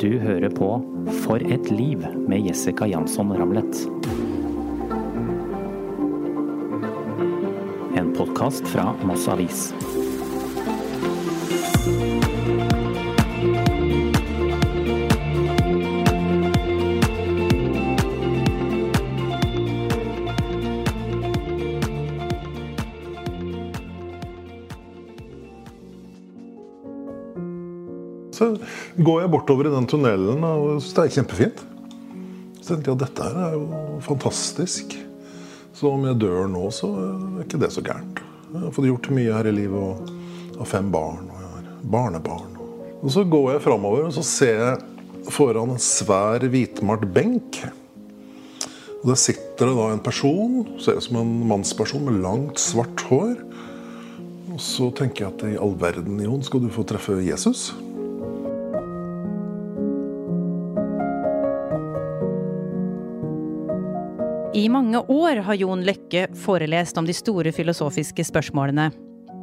Du hører på For et liv med Jessica Jansson Ramlet. En podkast fra Moss Avis. Går jeg bortover i den tunnelen og det er kjempefint. Så tenkte jeg at dette her er jo fantastisk. Så om jeg dør nå, så er ikke det så gærent. Jeg har fått gjort mye her i livet og har fem barn og jeg har barnebarn. Og så går jeg framover, og så ser jeg foran en svær hvitmalt benk. Og Der sitter det da en person, ser ut som en mannsperson med langt, svart hår. Og så tenker jeg at i all verden, Jon, skal du få treffe Jesus? I mange år har Jon Løkke forelest om de store filosofiske spørsmålene.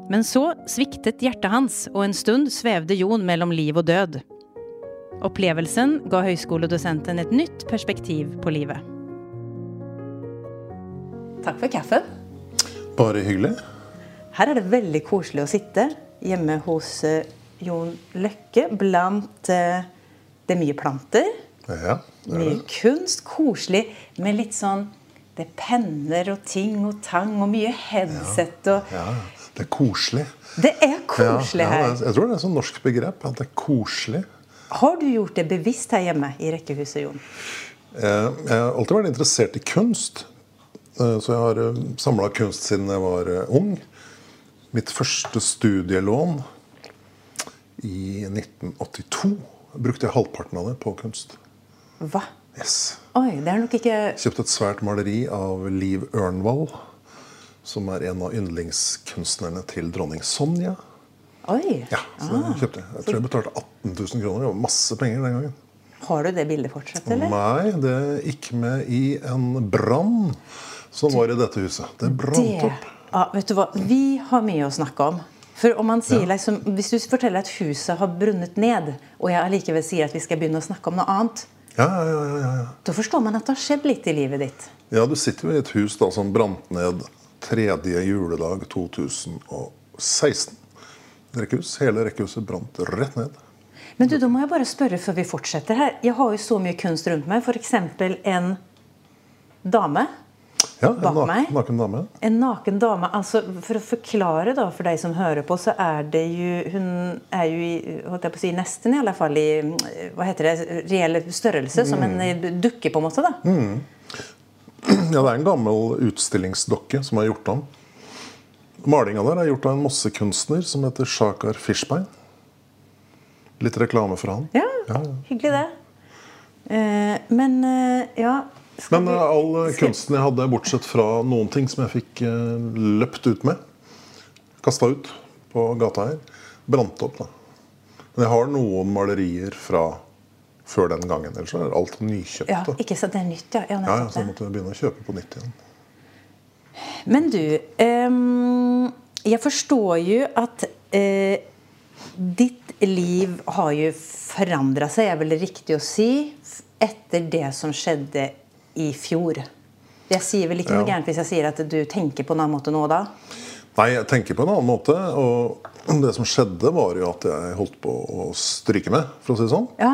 Men så sviktet hjertet hans, og en stund svevde Jon mellom liv og død. Opplevelsen ga høyskoledosenten et nytt perspektiv på livet. Takk for kaffen. Bare hyggelig. Her er det veldig koselig å sitte hjemme hos eh, Jon Løkke blant eh, Det er mye planter, Ja, det er mye kunst. Koselig med litt sånn Det er penner og ting og tang og mye headset og Ja, det er koselig. Det er koselig ja, ja, her. er- Jeg tror det er et sånn norsk begrep. At det er koselig. Har du gjort det bevisst her hjemme i rekkehuset, Jon? Eh, Jeg har alltid vært interessert i kunst. Eh, Så jeg har samla kunst siden jeg var eh, ung. Mitt første studielån i 1982 brukte jeg halvparten av det på kunst. Hva? Yes. Oi, det er nok ikke Kjøpte et svært maleri av Liv Ørnvald, som er en av yndlingskunstnerne til dronning Sonja. Oi! Ja, så jeg kjøpte. Jeg tror jeg betalte 18 000 kroner. Det var masse penger den gangen. Har du det bildet fortsatt, eller? Nei, det gikk med i en brann som var i dette huset. Det brant opp. ja, vet du hva? Vi har mye å snakke om. For om man sier liksom, Hvis du forteller at huset har brunnet ned, og jeg allikevel sier at vi skal begynne å snakke om noe annet, Ja, ja, ja, ja, da forstår man at det har skjedd litt i livet ditt. ja, du sitter jo i et hus da som brant ned tredje juledag 2016. Rekkehus. Hele rekkehuset brant rett ned. Men du, da må jeg bare spørre før vi fortsetter her. Jeg har jo så mye kunst rundt meg. F.eks. en dame. Ja, Bak nak meg? naken dame. En naken dame. altså For å forklare da for deg som hører på, så er det jo Hun er jo i holdt jeg på å si, nesten i alle fall i hva heter det, reell størrelse. Som en eh, dukke, på en måte. da. Ja, det er en gammel utstillingsdokke som er gjort om. Malinga der er gjort av en mossekunstner som heter Shakar Fishbein. Litt reklame for han. Ja, Ja, hyggelig det. Eh, men eh, ja skal Men eh, all kunsten jeg hadde, bortsett fra noen ting som jeg fikk eh, løpt ut med, kasta ut på gata her, brant opp. da. Men jeg har noen malerier fra før den gangen. Ellers er alt nykjøpt. Ja, ikke så det er nytt, ja. ja, Ja, så jeg måtte begynne å kjøpe på nytt igjen. Men du, jeg forstår jo at eh, ditt liv har jo forandra seg, er vel riktig å si, etter det som skjedde i fjor. Jeg sier vel ikke noe Ja. gærent hvis jeg sier at du tenker på en annen måte nå da? Nei, jeg tenker på en annen måte. Og det som skjedde, var jo at jeg holdt på å stryke med, for å si det sånn. Ja.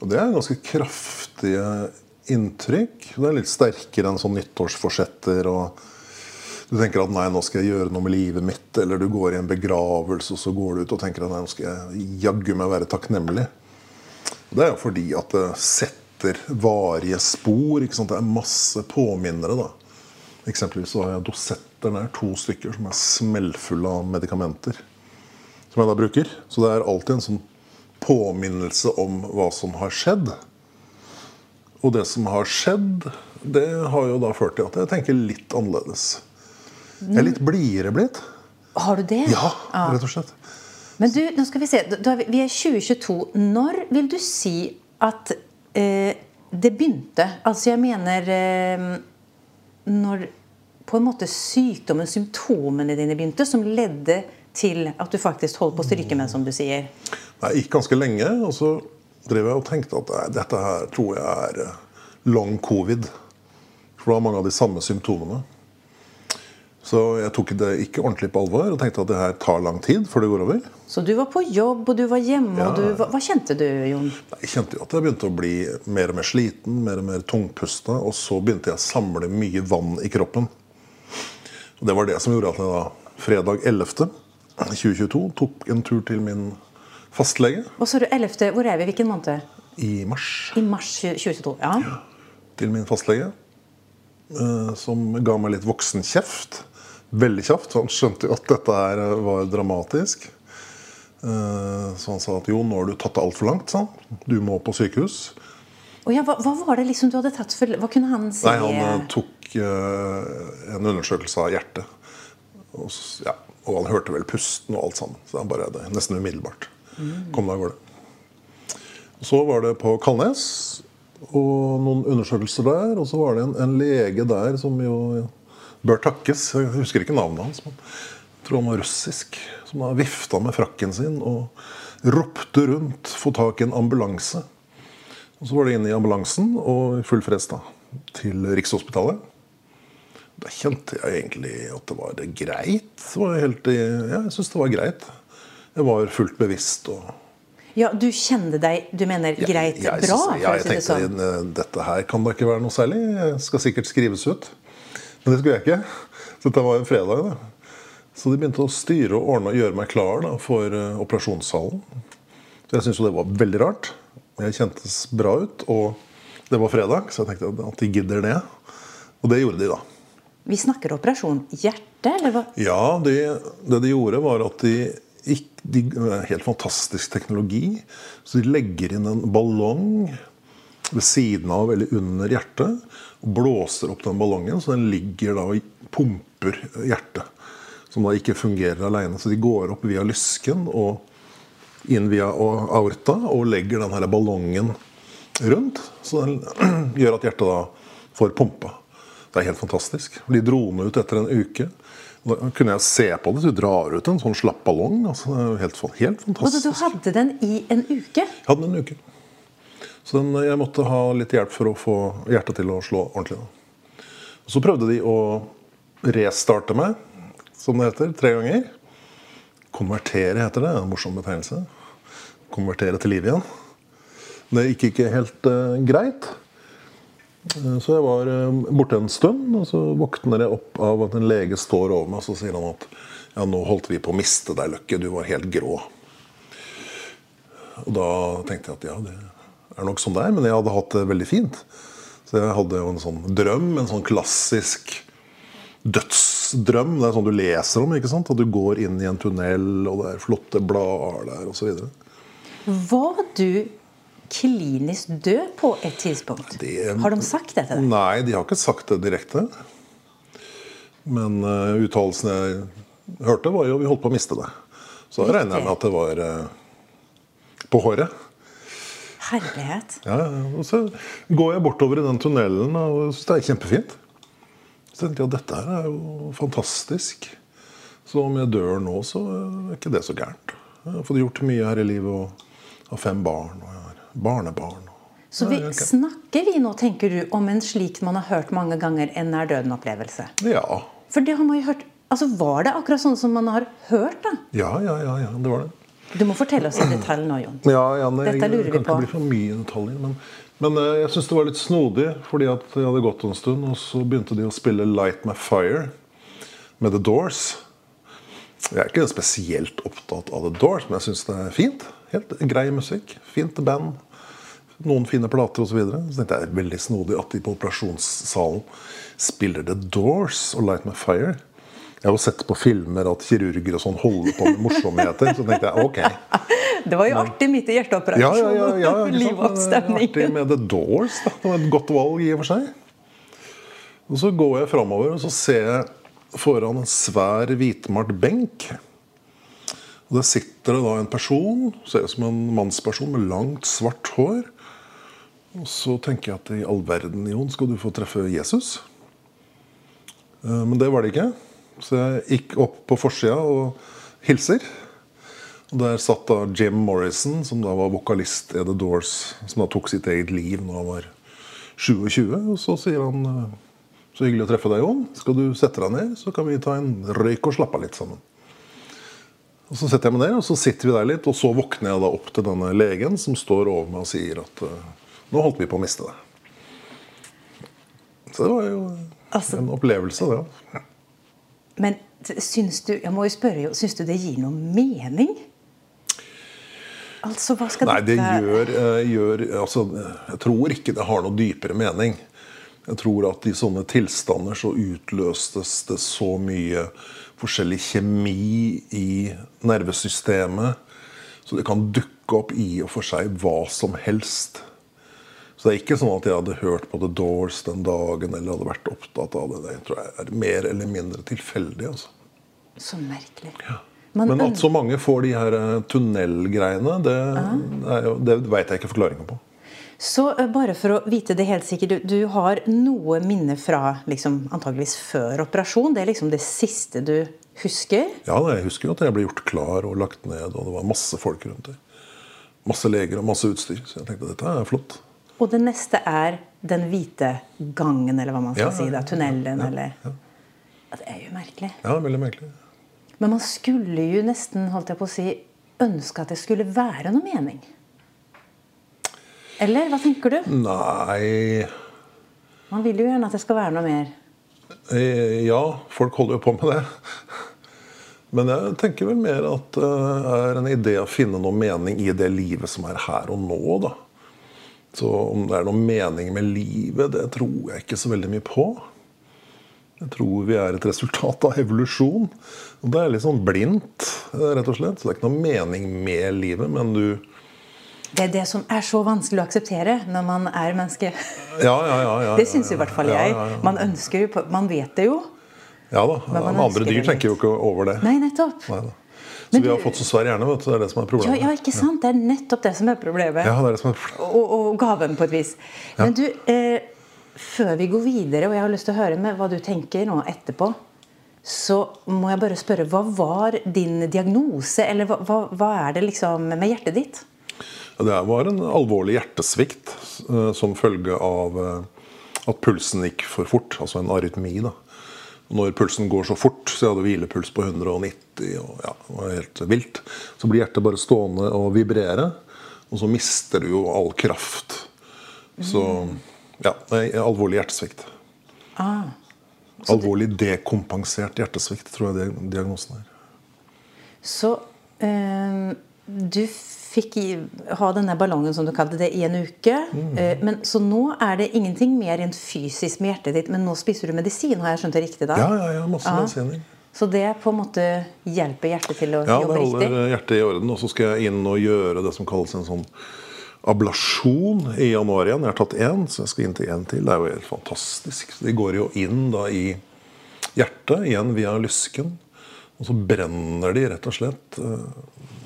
Og det er ganske kraftige inntrykk. Det er litt sterkere enn sånn nyttårsforsetter. og Du tenker at nei, nå skal jeg gjøre noe med livet mitt. Eller du går i en begravelse, og så går du ut og tenker at nei, nå skal jeg jaggu meg være takknemlig. Det er jo fordi at det setter varige spor. Det er masse påminnere. da. Eksempelvis så har jeg dosetter der, to stykker, som er smellfulle av medikamenter. Som jeg da bruker. Så det er alltid en sånn påminnelse om hva som har skjedd. Og det som har skjedd, det har jo da ført til at jeg tenker litt annerledes. Jeg er litt blidere blitt. Har du det? Ja, rett og slett. Men du, nå skal vi se. Vi, er 2022. Når vil du si at det begynte? Altså, jeg mener eh, Når på en måte sykdommen, symptomene dine begynte, som ledde til at du faktisk holdt på å stryke med, som du sier. Det gikk ganske lenge, og så drev jeg og tenkte at nei, dette her tror jeg er eh, long covid. For det var mange av de samme symptomene. Så jeg tok det ikke ordentlig på alvor og tenkte at det her tar lang tid før det går over. Så du var på jobb, og du var hjemme, Ja. og du Hva, hva kjente du, Jon? Jeg kjente jo at jeg begynte å bli mer og mer sliten, mer og mer tungpusta. Og så begynte jeg å samle mye vann i kroppen. Og det var det som gjorde at jeg da fredag 11. 2022 tok en tur til min fastlege Hva sa du? 11. Hvor er vi? Hvilken måned? i mars. I mars 2022. Ja. ja. Til min fastlege. eh, Som ga meg litt voksenkjeft. Veldig kjapt. Han skjønte jo at dette her var dramatisk. Eh, Så han sa at jo, nå har du tatt det altfor langt. Sånn. Du må på sykehus. Oh ja, hva, hva var det liksom du hadde tatt for Hva kunne han si? Nei, han eh, tok eh, en undersøkelse av hjertet. Og, ja, og han hørte vel pusten og alt sammen. Så han bare det, nesten umiddelbart kom det av gårde. Så var det på Kalnes og noen undersøkelser der. Og så var det en, en lege der som jo bør takkes. Jeg husker ikke navnet hans. men jeg tror han var russisk. Som da vifta med frakken sin og ropte rundt 'få tak i en ambulanse'. Og så var det inn i ambulansen og full fres da, til Rikshospitalet. Da kjente jeg egentlig at det var det greit. Det var helt, ja, jeg syns det var greit. Jeg var fullt bevisst. og Ja, du kjente deg Du mener greit jeg, bra? ja, å jeg tenkte sånn. dette her kan da ikke være noe særlig. Jeg skal sikkert skrives ut. Men det skulle jeg ikke. Så dette var en fredag. da. Så de begynte å styre og ordne og gjøre meg klar da, for uh, operasjonssalen. Så jeg syntes jo det var veldig rart. Jeg kjentes bra ut, og det var fredag, så jeg tenkte at de gidder det. Og det gjorde de, da. Vi snakker operasjon hjerte, eller hva? Ja, det, det de gjorde var at de, gikk, de Helt fantastisk teknologi. Så de legger inn en ballong ved siden av eller under hjertet. Og blåser opp den ballongen, så den ligger da og pumper hjertet. Som da ikke fungerer aleine. Så de går opp via lysken og inn via aorta og legger den her ballongen rundt. Så den gjør at hjertet da får pumpa. Det er helt fantastisk. De dro den ut etter en uke. Da kunne jeg se på det. Du drar ut en sånn slapp ballong. Altså, er helt, fantastisk. Og du hadde den i en uke? Jeg hadde den en uke. Så den, jeg måtte ha litt hjelp for å få hjertet til å slå ordentlig. Så prøvde de å restarte meg, som det heter, tre ganger. Konvertere heter det. En morsom betegnelse. Konvertere til liv igjen. Det gikk ikke helt uh, greit. Eh, Så jeg var eh, borte en stund, og så våkner jeg opp av at en lege står over meg og så sier han at ja, nå holdt vi på å miste deg, Løkke. Du var helt grå. Og da tenkte jeg at ja, det er nok sånn det er. Men jeg hadde hatt det veldig fint. Så jeg hadde jo en sånn drøm, en sånn klassisk dødsdrøm. Det er sånn du leser om. ikke sant? At du går inn i en tunnel, og det er flotte blader der, osv. Var du klinisk død på et tidspunkt? Det- Har de sagt det til deg? Nei, de har ikke sagt det direkte. Men uh, uttalelsen jeg hørte, var jo vi holdt på å miste det. Så da regner jeg med at det var uh, på håret. Herlighet. Ja, og så går jeg bortover i den tunnelen og syns det er kjempefint. Så tenkte jeg at dette her er jo fantastisk. Så om jeg dør nå, så er ikke det så gærent. Jeg har fått gjort mye her i livet og har fem barn og jeg har barnebarn. Så vi, snakker vi nå, tenker du, om en slik man har hørt mange ganger, en nær døden-opplevelse? Ja. For det har man jo hørt Altså, Var det akkurat sånn som man har hørt, da? Ja, ja, ja, ja, det var det. Du må fortelle oss i detalj nå, Jon. Ja, Janne, Dette lurer vi kan ikke bli for mye detaljer. Men, men eh, jeg syns det var litt snodig, fordi at jeg hadde gått en stund, og så begynte de å spille 'Light My Fire' med The Doors. Jeg er ikke spesielt opptatt av The Doors, men jeg syns det er fint. Helt grei musikk. Fint band. Noen fine plater osv. Så, videre. så tenkte jeg det er veldig snodig at de på operasjonssalen spiller The Doors og 'Light My Fire'. Jeg har jo sett på filmer at kirurger og sånn holder på med morsomheter. Så tenkte jeg ok. Det var jo artig midt i hjerteoperasjonen. ja, ja, ja, ikke sant? Liv og Det er. Artig med The Doors. Da. Det var et godt valg i og for seg. Og Så går jeg framover, og så ser jeg foran en svær hvitmalt benk. Og Der sitter det da en person, ser ut som en mannsperson med langt, svart hår. Og så tenker jeg at i all verden, Jon, skal du få treffe Jesus? Eh, Men det var det ikke. Så jeg gikk opp på forsida og hilser. Og Der satt da Jim Morrison, som da var vokalist i The Doors, som da tok sitt eget liv når han var 27. Og så sier han eh, Så hyggelig å treffe deg, Jon. Skal du sette deg ned, så kan vi ta en røyk og slappe av litt sammen. Og Så setter jeg meg ned, og så sitter vi der litt, og så våkner jeg da opp til denne legen som står over meg og sier at uh, nå holdt vi på å miste deg. Så det var jo Altså- en opplevelse, det. Men syns du jeg må jo spørre, syns du det gir noen mening? Altså, hva skal Nei, det gjør, eh, gjør altså, Jeg tror ikke det har noe dypere mening. Jeg tror at i sånne tilstander så utløstes det så mye forskjellig kjemi i nervesystemet. Så det kan dukke opp i og for seg hva som helst. Så det er ikke sånn at jeg hadde hørt på The Doors den dagen eller hadde vært opptatt av det. Det tror jeg er mer eller mindre tilfeldig. altså. Så merkelig. Man Men øn- at så mange får de her eh, tunnelgreiene, det, er jo- det veit jeg ikke forklaringa på. Så eh, bare for å vite det helt sikkert, du, du har noe minne fra liksom, antageligvis før operasjon? Det er liksom det siste du husker? Ja, jeg husker jo at jeg ble gjort klar og lagt ned, og det var masse folk rundt der. Masse leger og masse utstyr. Så jeg tenkte dette er flott. Og det neste er den hvite gangen, eller hva man skal Ja, si. da, Tunnelen, ja, eller ja. Det er jo merkelig. Ja, veldig merkelig. Men man skulle jo nesten holdt jeg på å si, ønske at det skulle være noe mening. Eller hva tenker du? Nei Man vil jo gjerne at det skal være noe mer. eh, Ja, folk holder jo på med det. Men jeg tenker vel mer at det er en idé å finne noe mening i det livet som er her og nå, da. Så om det er noe mening med livet, det tror jeg ikke så veldig mye på. Jeg tror vi er et resultat av evolusjon. Og det er litt sånn blindt, rett og slett. Så det er ikke noe mening med livet, men du Det er det som er så vanskelig å akseptere når man er menneske. Ja, ja, ja. ja Det syns i hvert fall jeg. Man ønsker jo Man vet det jo. Ja da. Men Andre dyr tenker jo ikke over det. Nei, nettopp. Nei da. Så vi har fått så svær hjerne, vet du. Det er det som er problemet. ja, ikke sant? Det er nettopp det som er problemet. Ja, det er det som er problemet. Og, og gaven, på et vis. Men du, eh, før vi går videre, og jeg har lyst til å høre med hva du tenker nå etterpå, så må jeg bare spørre, hva var din diagnose? Eller hva, hva, hva er det liksom med hjertet ditt? Ja, Det var en alvorlig hjertesvikt eh, som følge av eh, at pulsen gikk for fort. Altså en arytmi. da. Når pulsen går så fort, så jeg hadde hvilepuls på 190, og ja, det var helt vilt, så blir hjertet bare stående og vibrere. Og så mister du jo all kraft. Så ja, alvorlig hjertesvikt. Ah, Alvorlig dekompensert hjertesvikt, tror jeg det diagnosen er. så eh, du fikk i, ha denne ballongen, som du kalte det, i en uke. Eh, men, så nå er det ingenting mer enn fysisk med hjertet ditt, men nå spiser du medisin? Har jeg skjønt det riktig da? Ja, ja, ja, masse Ja. medisiner. Så det på en måte hjelper hjertet til å Ja, det holder riktig? hjertet i orden. Og så skal jeg inn og gjøre det som kalles en sånn ablasjon i januar igjen. Jeg har tatt én, så jeg skal inn til én til. Det er jo helt fantastisk. De går jo inn da i hjertet, igjen via lysken. Og så brenner de rett og slett eh,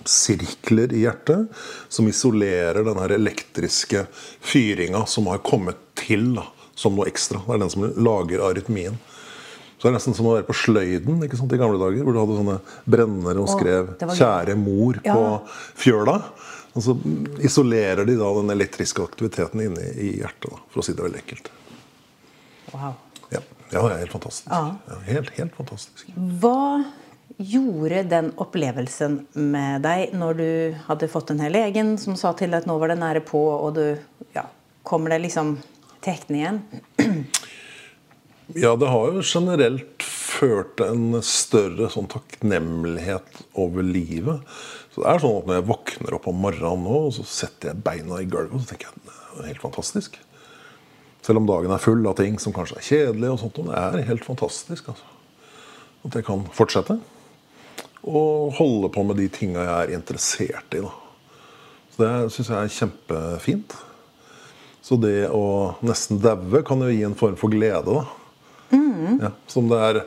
sirkler i hjertet som isolerer den elektriske fyringa som har kommet til da, som noe ekstra. Det er den som lager arytmien. Så det er nesten som å være på sløyden ikke sant, i gamle dager, hvor du hadde sånne brennere og skrev Åh, 'Kjære mor' Ja. på fjøla. Og så isolerer de da den elektriske aktiviteten inne i hjertet, da, for å si det veldig enkelt. Wow. Ja, ja det er helt fantastisk. Ja. Ja, helt, helt fantastisk. Hva gjorde den opplevelsen med deg når du hadde fått den her legen som sa til deg at nå var det nære på, og du ja, kommer det liksom til hektene igjen? Ja, det har jo generelt ført til en større sånn takknemlighet over livet. Så det er sånn at Når jeg våkner opp om morgenen nå, og så setter jeg beina i gulvet, så tenker jeg det er helt fantastisk. Selv om dagen er full av ting som kanskje er kjedelige, og sånt, og det er helt fantastisk. altså. At jeg kan fortsette. Og holde på med de tinga jeg er interessert i. da. Så Det syns jeg er kjempefint. Så det å nesten daue kan jo gi en form for glede. da. Ja, som det er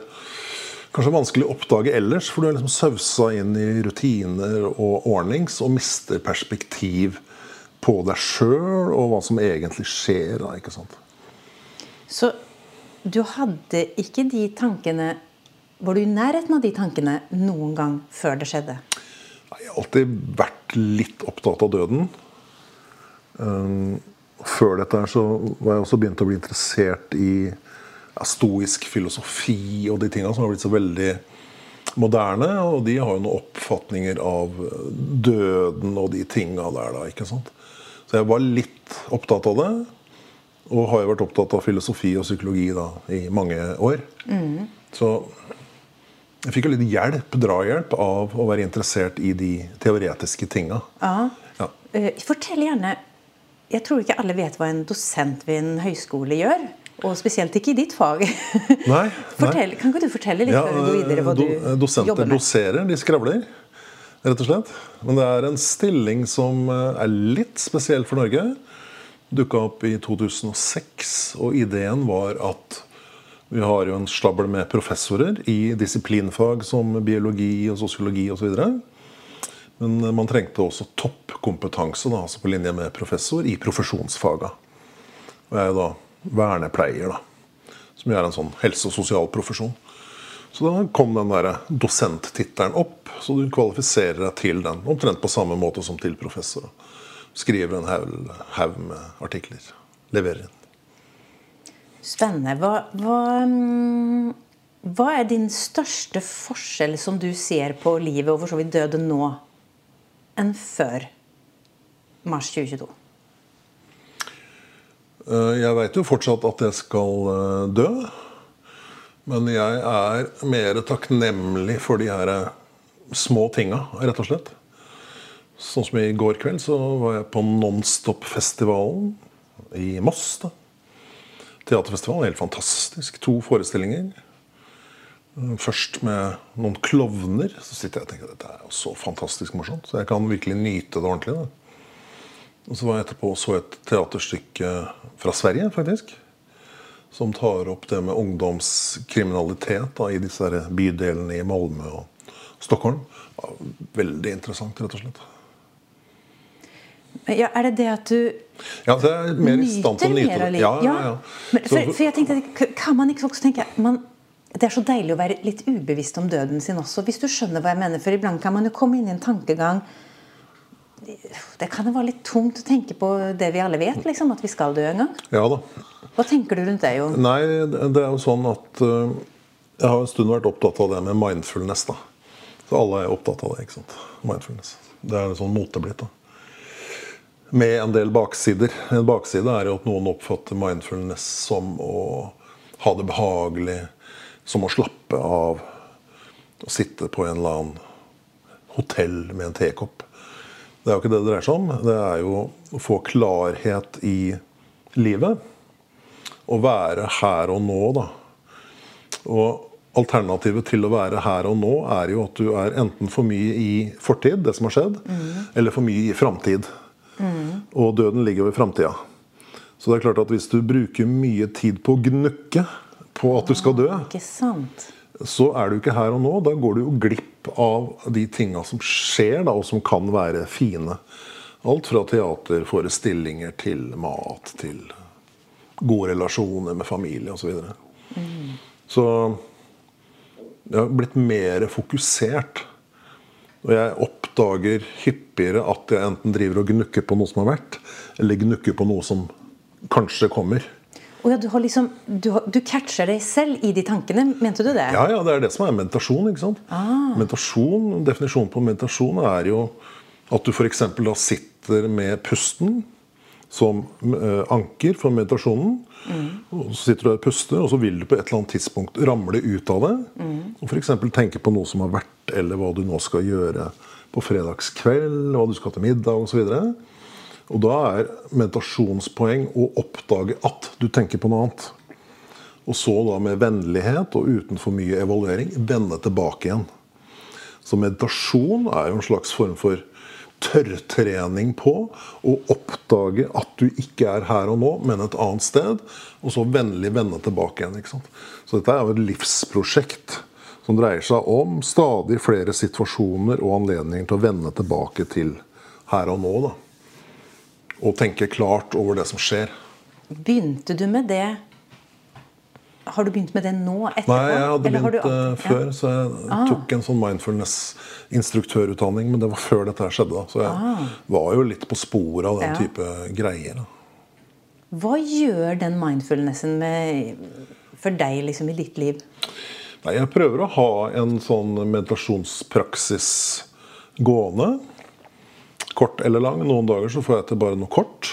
kanskje vanskelig å oppdage ellers, for du er liksom sausa inn i rutiner og ordnings og mister perspektiv på deg sjøl og hva som egentlig skjer. Da, ikke sant? Så du hadde ikke de tankene Var du i nærheten av de tankene noen gang før det skjedde? Jeg har alltid vært litt opptatt av døden. Um, før dette her så var jeg også begynt å bli interessert i stoisk filosofi og de tinga som har blitt så veldig moderne. Og de har jo noen oppfatninger av døden og de tinga der, da. ikke sant? Så jeg var litt opptatt av det. Og har jo vært opptatt av filosofi og psykologi da, i mange år. Mm. Så jeg fikk jo litt hjelp, drahjelp av å være interessert i de teoretiske tinga. Ja. Ja. Uh, fortell gjerne Jeg tror ikke alle vet hva en dosent ved en høyskole gjør. Og spesielt ikke i ditt fag. Nei, Fortell, nei. Kan ikke du fortelle litt ja, før vi går videre hva do, du eh, dosenter jobber med? doserer, de skravler. Rett og slett. Men det er en stilling som eh, er litt spesiell for Norge. Dukka opp i 2006, og ideen var at vi har jo en stabel med professorer i disiplinfag som biologi og sosiologi osv. Men man trengte også toppkompetanse da, altså på linje med professor i profesjonsfaga. Og jeg er da vernepleier, da, som er en sånn helse- og sosialprofesjon. Så da kom den der dosenttittelen opp, så du kvalifiserer deg til den omtrent på samme måte som til professor. Skriver en haug med artikler. Leverer inn. Spennende. Hva, hva, mm, hva, er din største forskjell som du ser på livet og for så vidt døde nå, enn før mars 2022? Eh, jeg veit jo fortsatt at jeg skal eh, dø. Men jeg er mer takknemlig for de her eh, små tinga, rett og slett. Sånn som i går kveld så var jeg på Nonstop-festivalen i Moss. da teaterfestival. Helt fantastisk. To forestillinger. Først med noen klovner. Så sitter jeg og tenker at dette er jo så fantastisk morsomt. Så jeg kan virkelig nyte det ordentlig. Da. Og så var jeg etterpå og så et teaterstykke fra Sverige, faktisk. Som tar opp det med ungdomskriminalitet da, i disse bydelene i Malmö og Stockholm. Veldig interessant, rett og slett. Ja, er det det at du ja, det er mer i stand til å nyte det. Ja, ja, ja. Men, for, for, jeg tenkte, kan man ikke også tenke man, Det er så deilig å være litt ubevisst om døden sin også, hvis du skjønner hva jeg mener. For iblant kan man jo komme inn i en tankegang Det kan jo være litt tungt å tenke på det vi alle vet, liksom, at vi skal dø en gang. Ja da. Hva tenker du rundt det, Jo? Nei, det er jo sånn at uh, Jeg har en stund vært opptatt av det med mindfulness. da. Så alle er opptatt av det. ikke sant? Mindfulness. Det er sånn mote blitt. da med en del baksider. En bakside er jo at noen oppfatter mindfulness som å ha det behagelig, som å slappe av. Å sitte på en eller annen hotell med en tekopp. Det er jo ikke det det dreier seg om. Det er jo å få klarhet i livet. Å være her og nå, da. Og Alternativet til å være her og nå er jo at du er enten for mye i fortid, det som har skjedd, mm. eller for mye i framtid. Mm. Og døden ligger ved framtida. Så det er klart at hvis du bruker mye tid på å gnukke på at du skal dø, så er du ikke her og nå. Da går du jo glipp av de tinga som skjer, da, og som kan være fine. Alt fra teaterforestillinger til mat, til gode relasjoner med familie osv. Så, mm. så jeg har blitt mer fokusert. Og jeg oppdager hyppigere at jeg enten driver og gnukker på noe som har vært, eller gnukker på noe som kanskje kommer. Oh ja, du, liksom, du, du, catcher deg selv i de tankene, mente du det? Ja, ja det er det som er meditasjon. ikke sant? Ah. Meditasjon, Definisjonen på meditasjon er jo at du f.eks. da sitter med pusten som uh, anker for meditasjonen. Mm. Og så sitter du og puster, og så vil du på et eller annet tidspunkt ramle ut av det. Mm. Og f.eks. tenke på noe som har vært, eller hva du nå skal gjøre på fredagskveld, hva du skal til middag osv. Og, og da er meditasjonspoeng å oppdage at du tenker på noe annet. Og så da med vennlighet og uten for mye evaluering vende tilbake igjen. Så meditasjon er jo en slags form for tørrtrening på å oppdage at du ikke er her og nå, men et annet sted. Og så vennlig vende tilbake igjen. ikke sant? Så dette er jo et livsprosjekt som dreier seg om stadig flere situasjoner og anledninger til å vende tilbake til her og nå. da. Og tenke klart over det som skjer. Begynte du med det Har du begynt med det nå? Etterpå? Nei, jeg hadde begynt du eh, før, Ja. så jeg Ah. tok en sånn mindfulness-instruktørutdanning. Men det var før dette her skjedde. Så jeg var jo litt på sporet av den Ah. Ja. type greier. da Hva gjør den mindfulnessen med, for deg liksom, i ditt liv? Nei, jeg prøver å ha en sånn meditasjonspraksis gående. Kort eller lang. Noen dager så får jeg til bare noe kort.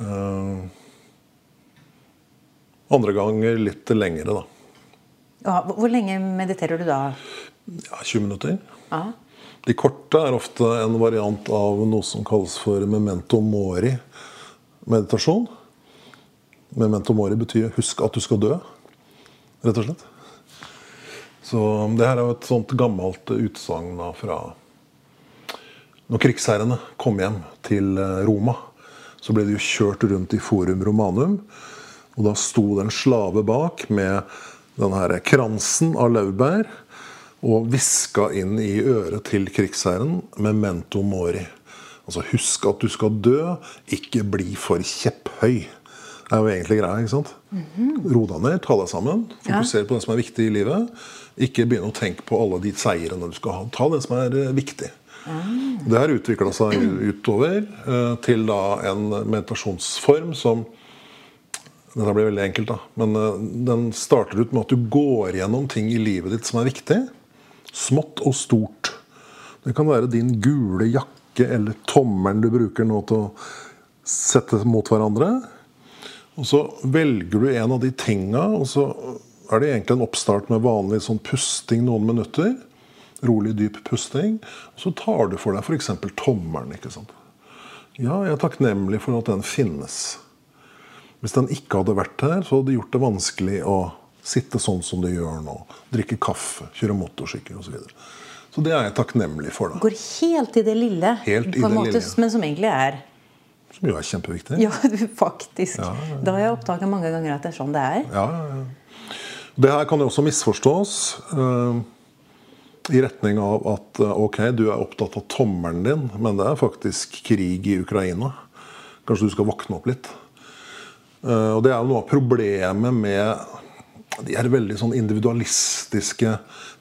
Uh, andre ganger litt lengre, da. Ja, hvor lenge mediterer du da? Ja, 20 minutter. Ja. De korte er ofte en variant av noe som kalles for memento mori-meditasjon. Memento mori betyr 'husk at du skal dø', rett og slett. Så det her er jo et sånt gammelt utsagn fra Når krigsherrene kom hjem til eh, Roma, så ble de jo kjørt rundt i Forum Romanum. Og da sto det en slave bak med den her kransen av laurbær og hviska inn i øret til krigsherren 'memento mori'. Altså husk at du skal dø, ikke bli for kjepphøy. Det er jo egentlig greia. ikke sant? Ro deg ned, ta deg sammen. Fokuser på det som er viktig i livet. Ikke begynne å tenke på alle de seirene du skal ha. Ta det som er viktig. viktig. Det har utvikla seg utover eh, til da en meditasjonsform som Dette blir veldig enkelt, da. Men eh, den starter ut med at du går gjennom ting i livet ditt som er viktig. Smått og stort. Det kan være din gule jakke eller tommelen du bruker nå til å sette mot hverandre. Og så velger du en av de tinga, og så er det egentlig en oppstart med vanlig sånn pusting noen minutter. Rolig, dyp pusting. Så tar du for deg f.eks. tommelen. ikke sant? Ja, jeg er takknemlig for at den finnes. Hvis den ikke hadde vært her, så hadde det gjort det vanskelig å sitte sånn som du gjør nå. Drikke kaffe, kjøre motorsykkel osv. Så, videre. så det er jeg takknemlig for. da. Går helt i det lille, Helt i det måte, lille. men som egentlig er Som jo er kjempeviktig. Ja, faktisk. Ja, ja, Da har jeg oppdaga mange ganger at det er sånn det er. Ja, ja, ja. Det her kan jo også misforstås eh, i retning av at eh, ok, du er opptatt av tommelen din, men det er faktisk krig i Ukraina. Kanskje du skal våkne opp litt. Eh, og det er jo noe av problemet med de her veldig sånn individualistiske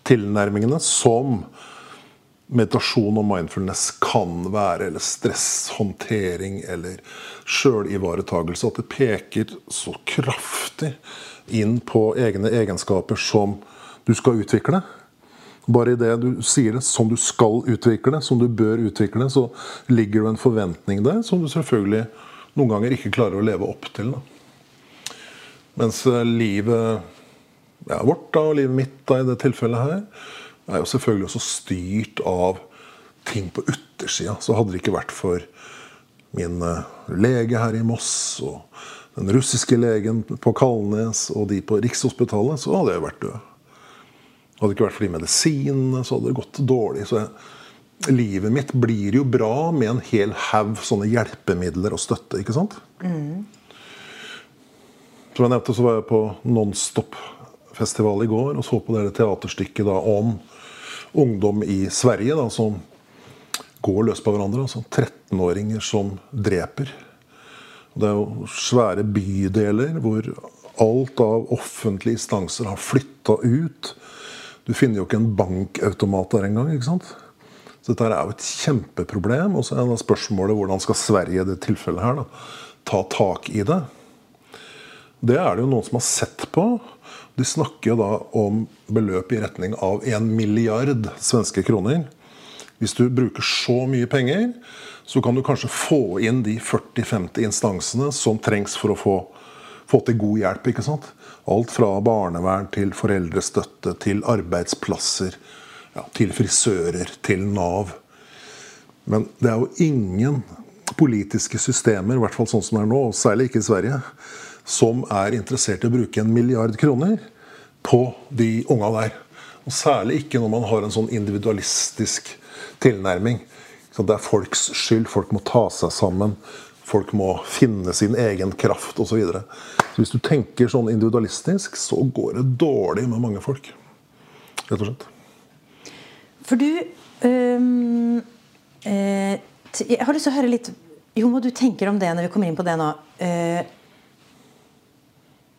tilnærmingene som meditasjon og mindfulness kan være, eller stresshåndtering eller sjølivaretagelse. At det peker så kraftig inn på egne egenskaper som du skal utvikle. Bare i det du sier det som du skal utvikle, som du bør utvikle, så ligger det en forventning der som du selvfølgelig noen ganger ikke klarer å leve opp til. Da. Mens eh, livet ja, vårt da, og livet mitt da, i det tilfellet her, er jo selvfølgelig også styrt av ting på utersida. Så hadde det ikke vært for min eh, lege her i Moss og den russiske legen på Kalnes og de på Rikshospitalet, så hadde jeg vært død. Hadde det ikke vært for de medisinene, så hadde det gått dårlig. Så jeg, livet mitt blir jo bra med en hel haug sånne hjelpemidler og støtte. ikke sant? Som jeg nevnte, så var jeg på Nonstop-festival i går og så på det teaterstykket da, om ungdom i Sverige da, som går løs på hverandre. Altså 13-åringer som dreper. Det er jo svære bydeler hvor alt av offentlige instanser har flytta ut. Du finner jo ikke en bankautomat der engang. ikke sant? Så dette er jo et kjempeproblem. Og så er det spørsmålet hvordan skal Sverige i det tilfellet her da, ta tak i det. Det er det jo noen som har sett på. De snakker jo da om beløp i retning av en milliard svenske kroner. Hvis du bruker så mye penger, så kan du kanskje få inn de 40-50 instansene som trengs for å få, få til god hjelp. ikke sant? Alt fra barnevern til foreldrestøtte til arbeidsplasser, ja, til frisører, til Nav. Men det er jo ingen politiske systemer, i hvert fall sånn som det er nå, og særlig ikke i Sverige, som er interessert i å bruke en milliard kroner på de unga der. Og særlig ikke når man har en sånn individualistisk tilnærming. Det er folks skyld. Folk må ta seg sammen. Folk må finne sin egen kraft osv. Så, videre. hvis du tenker sånn individualistisk, så går det dårlig med mange folk. Rett og slett. For du øhm, eh, Jeg har lyst til å høre litt Jo, hva du tenker om det når vi kommer inn på det nå. Eh,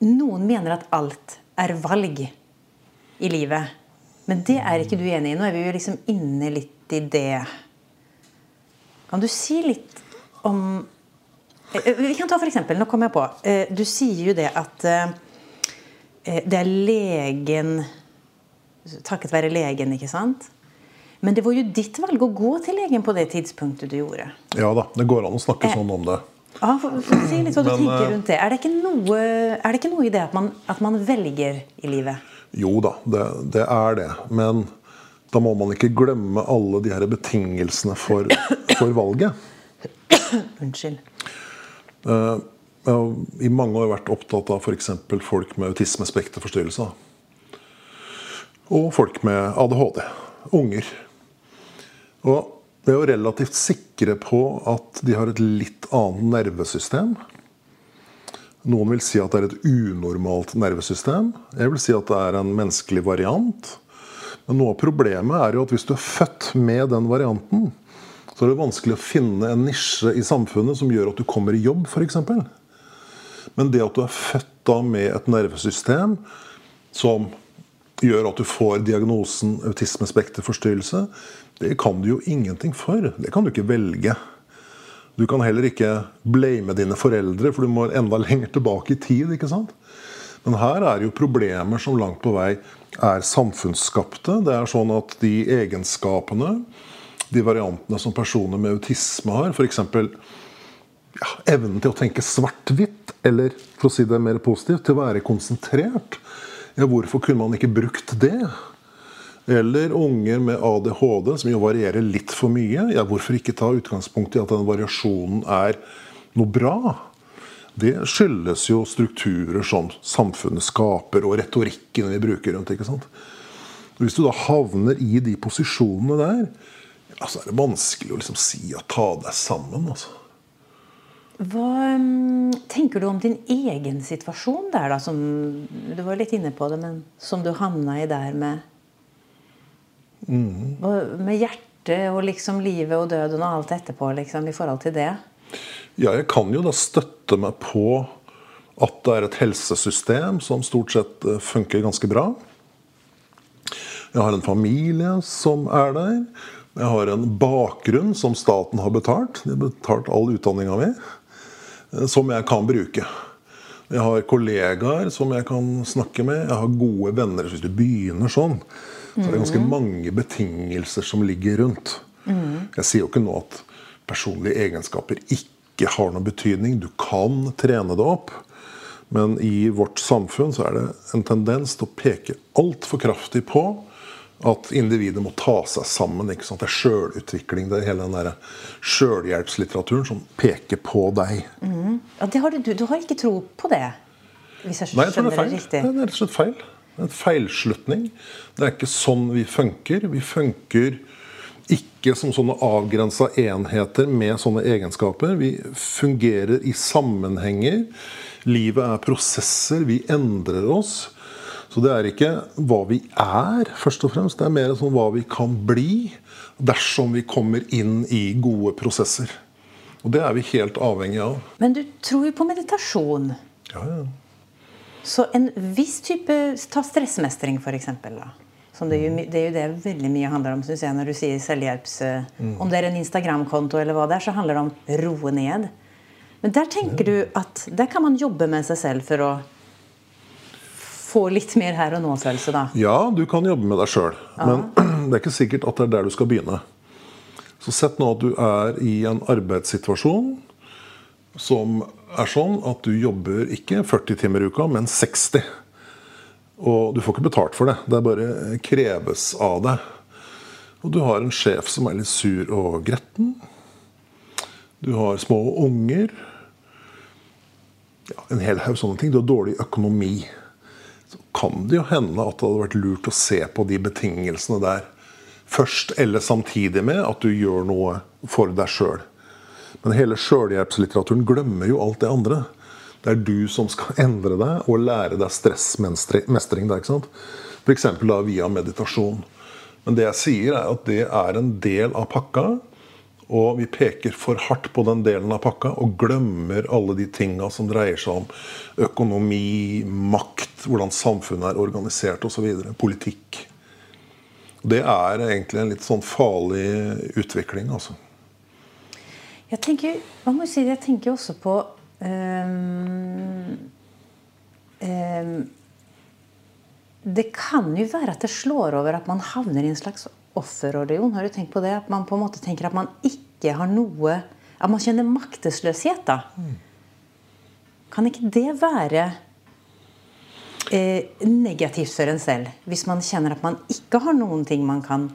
noen mener at alt er valg i livet. Men det er ikke du enig i. Nå er vi jo liksom inne litt i det. Kan du si litt om eh, eh, Vi kan ta for eksempel, Nå kom jeg på. Eh, du sier jo det at det er legen Takket være legen, ikke sant? Men det var jo ditt valg å gå til legen på det tidspunktet du gjorde. Ja da, det går an å snakke sånn om det. Ja, for, for si litt hva du Men, tenker rundt det. Er det, ikke noe, det ikke noe i det at man, at man velger i livet? Jo da, det, det, er det. Men da må man ikke glemme alle de her betingelsene for, for valget. Unnskyld. Uh, jeg har i mange år vært opptatt av f.eks. folk med autismespekterforstyrrelse. Og folk med ADHD. Unger. Og vi er jo relativt sikre på at de har et litt annet nervesystem noen vil si at det er et unormalt nervesystem. Jeg vil si at det er en menneskelig variant. Men noe av problemet er jo at hvis du er født med den varianten, så er det vanskelig å finne en nisje i samfunnet som gjør at du kommer i jobb, f.eks. Men det at du er født da med et nervesystem som gjør at du får diagnosen autismespekterforstyrrelse, det kan du jo ingenting for. Det kan du ikke velge. Du kan heller ikke blame dine foreldre, for du må enda lenger tilbake i tid. ikke sant? Men her er jo problemer som langt på vei er samfunnsskapte. Det er sånn at de egenskapene, de variantene som personer med autisme har, f.eks. Ja, evnen til å tenke svart-hvitt, eller for å si det mer positivt, til å være konsentrert. Ja, hvorfor kunne man ikke brukt det? Eller unger med ADHD, som jo varierer litt for mye. Ja, hvorfor ikke ta utgangspunkt i at den variasjonen er noe bra? Det skyldes jo strukturer som samfunnet skaper, og retorikken vi bruker rundt. ikke sant? Hvis du da havner i de posisjonene der, ja, så er det vanskelig å liksom si og ta deg sammen. altså. Hva um, tenker du om din egen situasjon der, da? Som, du var litt inne på det, men som du havna i der med Mm. Med hjertet og liksom livet og døden og alt etterpå liksom, i forhold til det? Ja, jeg kan jo da støtte meg på at det er et helsesystem som stort sett eh, funker ganske bra. Jeg har en familie som er der. Jeg har en bakgrunn som staten har betalt. De har betalt all utdanninga mi. Eh, som jeg kan bruke. Jeg har kollegaer som jeg kan snakke med. Jeg har gode venner. Hvis du begynner sånn, så er det ganske mm. mange betingelser som ligger rundt. Jeg sier jo ikke nå at personlige egenskaper ikke har noen betydning. Du kan trene det opp. Men i vårt samfunn så er det en tendens til å peke altfor kraftig på at individet må ta seg sammen. ikke sant? Det er sjølutvikling. Det er hele den der sjølhjelpslitteraturen som peker på deg. Mm. Ja, har du, du, har ikke tro på det? Hvis jeg Nei, jeg tror det er feil. Det er rett og slett feil. En feilslutning. Det er ikke sånn vi funker. Vi funker ikke som sånne avgrensa enheter med sånne egenskaper. Vi fungerer i sammenhenger. Livet er prosesser. Vi endrer oss. Så det er ikke hva vi er, først og fremst. Det er mer sånn hva vi kan bli dersom vi kommer inn i gode prosesser. Og det er vi helt avhengig av. Men du tror jo på meditasjon. Ja, ja. Så en viss type Ta stressmestring, f.eks. Som det, er jo, det er jo det veldig mye handler om, synes jeg, når du sier selvhjelps... Mm. Om det er en Instagram-konto eller hva det er, så handler det om roe ned. Men der tenker du at der kan man jobbe med seg selv for å få litt mer her og nå-følelse, da? Ja, du kan jobbe med deg sjøl. Men det er ikke sikkert at det er der du skal begynne. Så sett nå at du er i en arbeidssituasjon som er sånn at du jobber ikke 40 timer i uka, men 60. Og du får ikke betalt for det. Det bare kreves av deg. Og du har en sjef som er litt sur og gretten. Du har små unger. Ja, en hel haug sånne ting. Du har dårlig økonomi. Så kan det jo hende at det hadde vært lurt å se på de betingelsene der først, eller samtidig med at du gjør noe for deg sjøl. Men hele sjølhjelpslitteraturen glemmer jo alt det andre. Det er du som skal endre deg og lære deg stressmestring. F.eks. via meditasjon. Men det jeg sier, er at det er en del av pakka. Og vi peker for hardt på den delen av pakka og glemmer alle de tinga som dreier seg om økonomi, makt, hvordan samfunnet er organisert osv. Politikk. Det er egentlig en litt sånn farlig utvikling, altså. Jeg tenker, hva må si, jeg tenker også på um, um, Det kan jo være at det slår over at man havner i en slags offerordion. Har du tenkt på det? At man på en måte tenker at man ikke har noe At man kjenner maktesløshet. da. Mm. Kan ikke det være eh, negativt for en selv? Hvis man kjenner at man ikke har noen ting man kan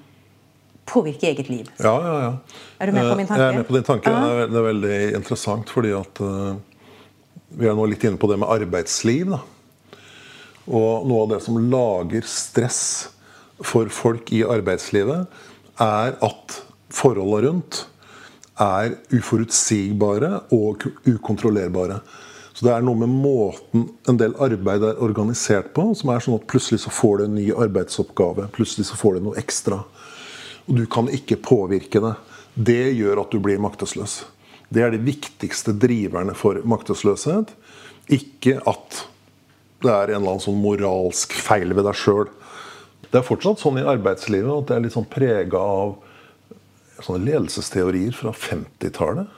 påvirke eget liv. Ja, ja, ja. Er du med på min tanke? Jeg er med på din tanke. Det er, det er veldig interessant, fordi at uh, vi er nå litt inne på det med arbeidsliv. da. Og noe av det som lager stress for folk i arbeidslivet, er at forholdene rundt er uforutsigbare og ukontrollerbare. Så det er noe med måten en del arbeid er organisert på, som er sånn at plutselig så får du en ny arbeidsoppgave. Plutselig så får du noe ekstra. Og du kan ikke påvirke det. Det gjør at du blir maktesløs. Det er de viktigste driverne for maktesløshet. Ikke at det er en eller annen sånn moralsk feil ved deg sjøl. Det er fortsatt sånn i arbeidslivet at det er litt sånn prega av sånne ledelsesteorier fra 50-tallet.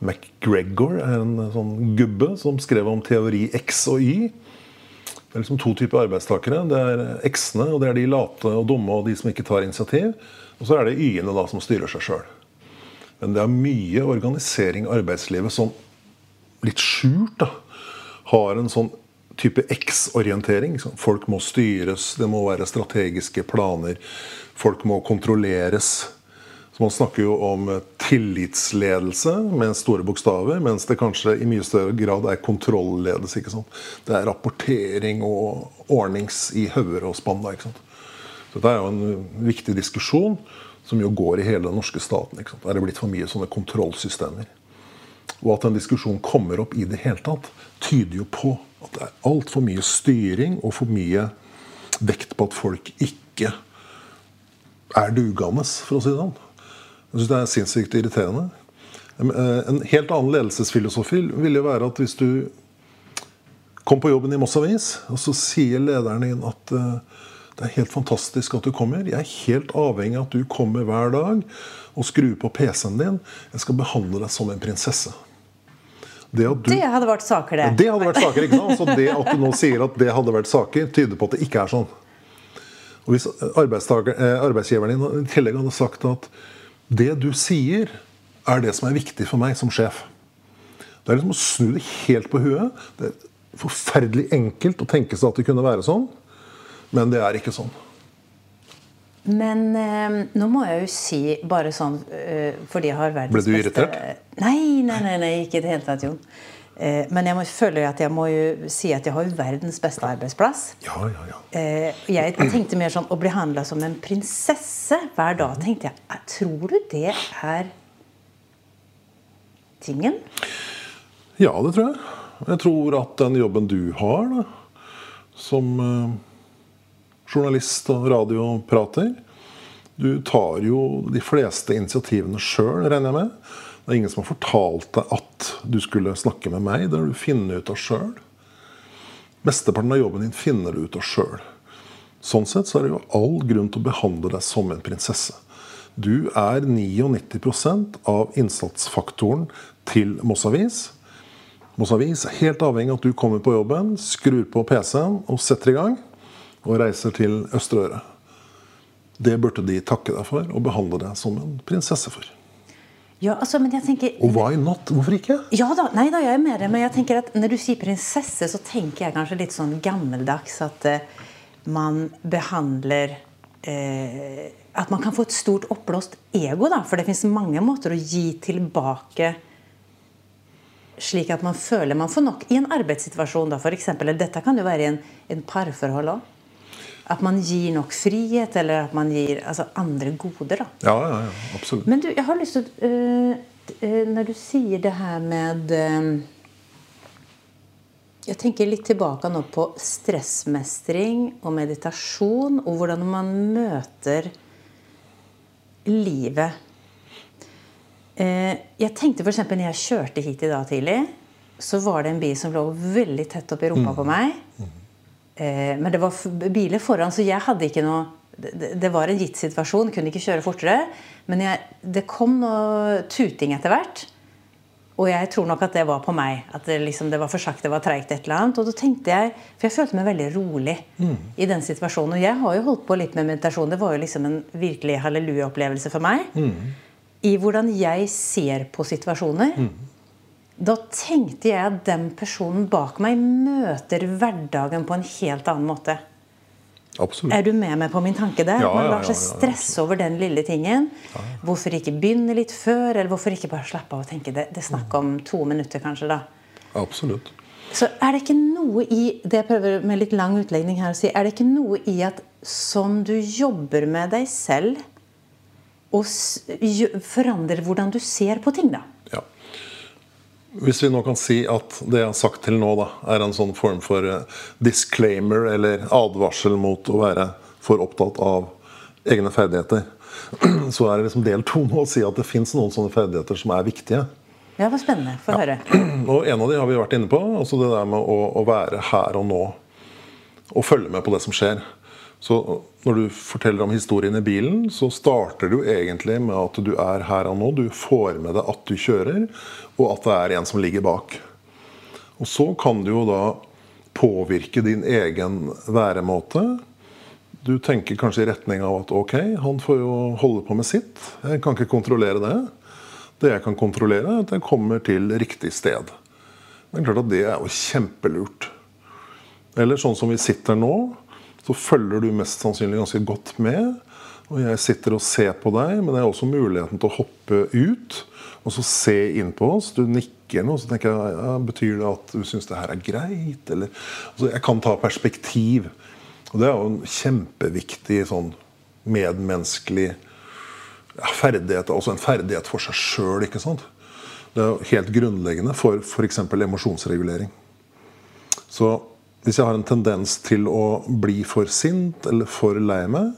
McGregor er en sånn gubbe som skrev om teori X og Y. Det er liksom to typer arbeidstakere. Det er X-ene, og det er de late og dumme og de som ikke tar initiativ. Og så er det Y-ene da som styrer seg sjøl. Men det er mye organisering i arbeidslivet som litt skjult da, har en sånn type X-orientering. Folk må styres, det må være strategiske planer. Folk må kontrolleres. Så Man snakker jo om tillitsledelse med store bokstaver, mens det kanskje i mye større grad er kontrollledelse. ikke sant? Det er rapportering og ordnings i hauger og spann. ikke sant? Så Dette er jo en viktig diskusjon som jo går i hele den norske staten. ikke sant? Er det blitt for mye sånne kontrollsystemer? Og at en diskusjon kommer opp i det hele tatt, tyder jo på at det er altfor mye styring og for mye vekt på at folk ikke er dugende, for å si det sånn. Jeg syns det er sinnssykt irriterende. Eh, en helt annen ledelsesfilosofi ville være at hvis du kom på jobben i Moss Avis, og så sier lederen din at uh, det er helt fantastisk at du kommer. Jeg er helt avhengig av at du kommer hver dag og skrur på PC-en din. Jeg skal behandle deg som en prinsesse. Det, du, det, hadde vært saker, det. Det hadde vært saker, ikke sant? Så det at du nå sier at det hadde vært saker, tyder på at det ikke er sånn. Og Hvis eh, arbeidsgiveren din i tillegg hadde sagt at det du sier, er det som er viktig for meg som sjef. Det er liksom å snu det helt på huet. Det er forferdelig enkelt å tenke seg at det kunne være sånn, men det er ikke sånn. Men eh, nå må jeg jo si bare sånn eh, fordi jeg har verdens beste Ble du irritert? Beste... Nei, nei, nei, nei, ikke i det hele tatt, Jon. Eh, men jeg må, føler at jeg må jo si at jeg har verdens beste arbeidsplass. Ja, ja, ja. Eh, jeg tenkte mer sånn å bli handla som en prinsesse hver dag. tenkte jeg, Tror du det er tingen? Ja, det tror jeg. Jeg tror at den jobben du har da, som uh, journalist og radioprater Du tar jo de fleste initiativene sjøl, regner jeg med. Det er ingen som har fortalt deg at du skulle snakke med meg. Det har du funnet ut av sjøl. Mesteparten av jobben din finner du ut av sjøl. Sånn sett så er det jo all grunn til å behandle deg som en prinsesse. Du er 99% av innsatsfaktoren til Moss Avis. Moss Avis er helt avhengig av at du kommer på jobben, skrur på PC-en og setter i gang. Og reiser til Østerøre. Det burde de takke deg for og behandle deg som en prinsesse for. Ja, altså, men jeg tenker... Og why not? Hvorfor ikke? Ja da, nei da, jeg er med deg. Men jeg tenker at når du sier prinsesse, så tenker jeg kanskje litt sånn gammeldags at uh, man behandler uh, At man kan få et stort oppblåst ego, da. For det fins mange måter å gi tilbake slik at man føler man får nok i en arbeidssituasjon. da, eksempel, Dette kan jo være i en, en parforhold òg. At man gir nok frihet, eller at man gir altså, andre goder. da. Ja, ja, ja, absolutt. Men du, jeg har lyst til uh, Når du sier det her med uh, Jeg tenker litt tilbake nå på stressmestring og meditasjon, og hvordan man møter livet. Uh, jeg tenkte f.eks. når jeg kjørte hit i dag tidlig, så var det en bil som lå veldig tett oppi rumpa på meg. Eh, men det var biler foran, så jeg hadde ikke noe Det, var en gitt situasjon, kunne ikke kjøre fortere. Men jeg, det kom noe tuting etter hvert. Og jeg tror nok at det var på meg. At det, liksom, det var for sakte, det var treigt et eller annet. Og da tenkte jeg, For jeg følte meg veldig rolig i den situasjonen. Og jeg har jo holdt på litt med meditasjon. Det var jo liksom en virkelig halleluja-opplevelse for meg. I hvordan jeg ser på situasjoner. Da tenkte jeg at den personen bak meg møter hverdagen på en helt annen måte. Absolutt. Er du med meg på min tanke der? Ja, Man lar seg stresse over den lille tingen. Hvorfor ikke begynne litt før? Eller hvorfor ikke bare slappe av og tenke det, det er snakk om to minutter, kanskje, da. Absolutt. Så er det ikke noe i det jeg prøver med litt lang utlegning her å si, er det ikke noe i at som du jobber med deg selv og forandrer hvordan du ser på ting, da? Ja. Hvis vi nå kan si at det jeg har sagt til nå, da, er en sånn form for eh, disclaimer eller advarsel mot å være for opptatt av egne ferdigheter, så er det liksom del to nå å si at det fins noen sånne ferdigheter som er viktige. Ja, det var spennende. Få høre. Og en av de har vi vært inne på. Altså det der med å, å være her og nå. Og følge med på det som skjer. Så når du forteller om historien i bilen, så starter du egentlig med at du er her og nå. Du får med deg at du kjører, og at det er en som ligger bak. Og så kan du jo da påvirke din egen væremåte. Du tenker kanskje i retning av at ok, han får jo holde på med sitt. Jeg kan ikke kontrollere det. Det jeg kan kontrollere, er at jeg kommer til riktig sted. Det er klart at det er jo kjempelurt. Eller sånn som vi sitter nå, så følger du mest sannsynlig ganske godt med. Og jeg sitter og ser på deg, men jeg har også muligheten til å hoppe ut og så se inn på oss. Du nikker nå, så tenker jeg ja, Betyr det at du syns det her er greit? Eller, altså, jeg kan ta perspektiv. Og det er jo en kjempeviktig sånn medmenneskelig ja, ferdighet. Altså en ferdighet for seg sjøl. Det er jo helt grunnleggende for f.eks. emosjonsregulering. Så hvis jeg har en tendens til å bli for sint eller for lei meg,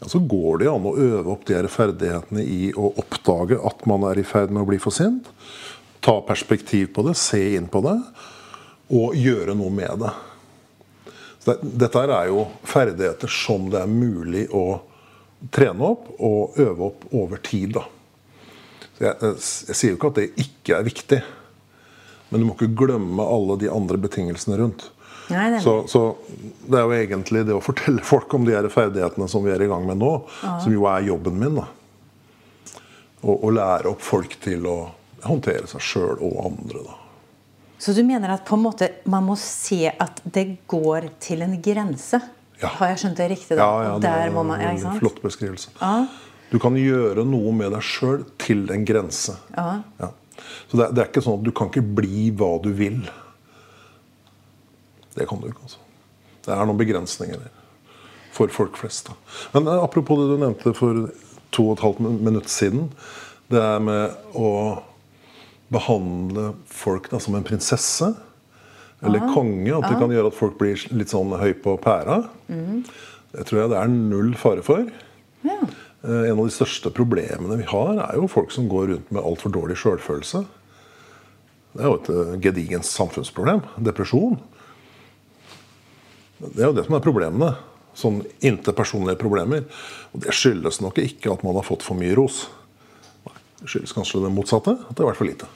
ja, så går det jo an å øve opp de her ferdighetene i å oppdage at man er i ferd med å bli for sint. Ta perspektiv på det, se inn på det, og gjøre noe med det. Så det dette er jo ferdigheter som det er mulig å trene opp og øve opp over tid. da. Jeg, jeg, jeg sier jo ikke at det ikke er viktig, men du må ikke glemme alle de andre betingelsene rundt. Nei, Så, så det er jo egentlig det å fortelle folk om de her ferdighetene som vi er i gang med nå, som jo er jobben min. da. Å lære opp folk til å håndtere seg sjøl og andre. da. Så du mener at på en måte man må se at det går til en grense? Ja. Har jeg skjønt det riktig? da? Ja, ja, det er man, ja, en flott beskrivelse. Ja. Du kan gjøre noe med deg sjøl til en grense. Ja. Ja. Så det det er ikke sånn at du kan ikke bli hva du vil. Det kan du ikke. altså. Det er noen begrensninger der. For folk flest. da. Men eh, apropos det du nevnte for to og et halvt minutt siden. Det er med å behandle folk da, som en prinsesse. Eller konge. At det kan gjøre at folk blir litt sånn høy på pæra. Det tror jeg det er null fare for. Ja. Eh, En av de største problemene vi har, er jo folk som går rundt med altfor dårlig sjølfølelse. Det er jo et eh, gedigent samfunnsproblem. Depresjon. Det er jo det som er problemene. Sånn interpersonlige problemer. Og det skyldes nok ikke at man har fått for mye ros. Nei, Det skyldes kanskje det motsatte. At det har vært for lite.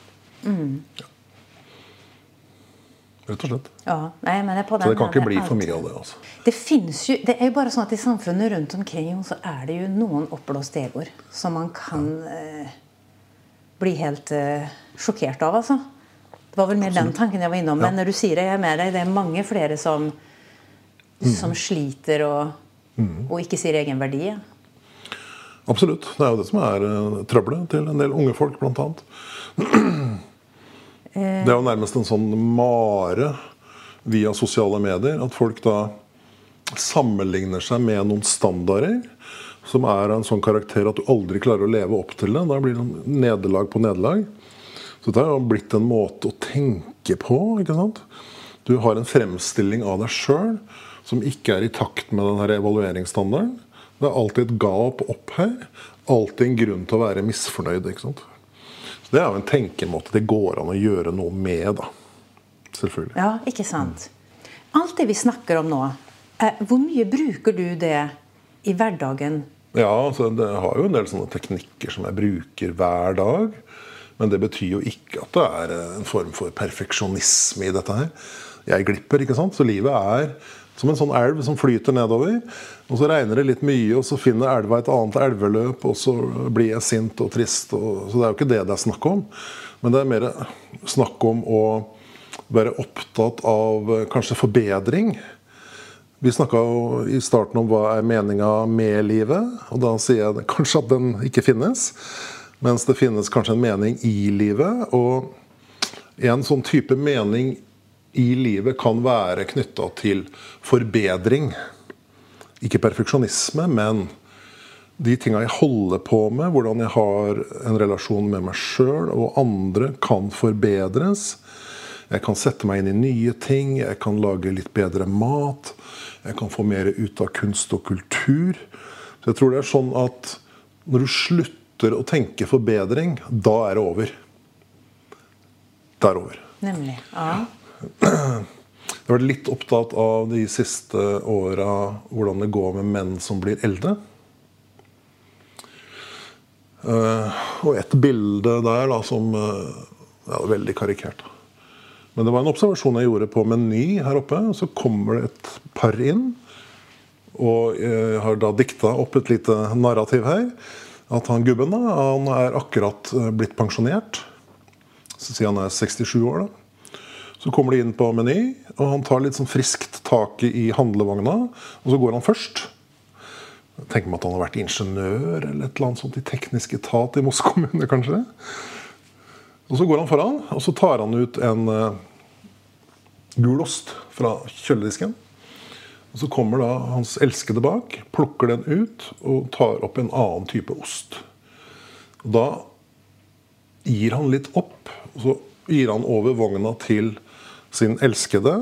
Ja. Rett og slett. Ja, nei, men det er på Så det kan ikke bli alt. for mye av det. altså. Det finnes jo, det er jo bare sånn at I samfunnet rundt omkring så er det jo noen oppblåste egoer som man kan eh, bli helt eh, sjokkert av. altså. Det var vel mer den tanken jeg var innom. Men når du sier det, jeg er med deg. Det er mange flere som, som sliter og, og ikke sier egen verdi. Ja. Absolutt. Det er jo det som er uh, trøbbelet til en del unge folk, blant annet. Det er jo nærmest en sånn mare via sosiale medier at folk da sammenligner seg med noen standarder som er av en sånn karakter at du aldri klarer å leve opp til det. Da blir det nederlag på nederlag. Så det har jo blitt en måte å tenke på. ikke sant? Du har en fremstilling av deg sjøl som ikke er i takt med denne evalueringsstandarden. Det er alltid et gap opp her. Alltid en grunn til å være misfornøyd. ikke sant? Så Det er jo en tenkemåte det går an å gjøre noe med, da. Selvfølgelig. Ja, ikke sant. Alt det vi snakker om nå, eh, hvor mye bruker du det i hverdagen? Ja, altså det har jo en del sånne teknikker som jeg bruker hver dag. Men det betyr jo ikke at det er en form for perfeksjonisme i dette her. Jeg glipper, ikke sant. Så livet er som en sånn elv som flyter nedover. Og så regner det litt mye, og så finner elva et annet elveløp, og så blir jeg sint og trist. Og, så det er jo ikke det det er snakk om. Men det er mer snakk om å være opptatt av eh, kanskje forbedring. Vi snakka i starten om hva er meninga med livet. Og da sier jeg kanskje at den ikke finnes. Mens det finnes kanskje en mening i livet. Og en sånn type mening i livet kan være knytta til forbedring. Ikke perfeksjonisme, men de tinga jeg holder på med, hvordan jeg har en relasjon med meg sjøl og andre, kan forbedres. Jeg kan sette meg inn i nye ting, jeg kan lage litt bedre mat. Jeg kan få mer ut av kunst og kultur. Så jeg tror det er sånn at når du slutter å tenke forbedring, da er det over. Det er over. Nemlig. Ja. Jeg har vært litt opptatt av de siste åra hvordan det går med menn som blir eldre. Uh, og et bilde der da, som uh, ja, Veldig karikert. Men det var en observasjon jeg gjorde på Meny her oppe. Så kommer det et par inn. Og jeg har da dikta opp et lite narrativ her. At han gubben da, han er akkurat eh, blitt pensjonert. Så sier han er 67 år. da så kommer de inn på Meny, og han tar litt sånn friskt tak i handlevogna. Og så går han først. Jeg tenker meg at han har vært ingeniør eller et eller annet sånt i teknisk etat i Moss kommune, kanskje. Og så går han foran, og så tar han ut en uh, gul ost fra kjøledisken. Og så kommer da hans elskede bak, plukker den ut og tar opp en annen type ost. Og da gir han litt opp, og så gir han over vogna til sin elskede.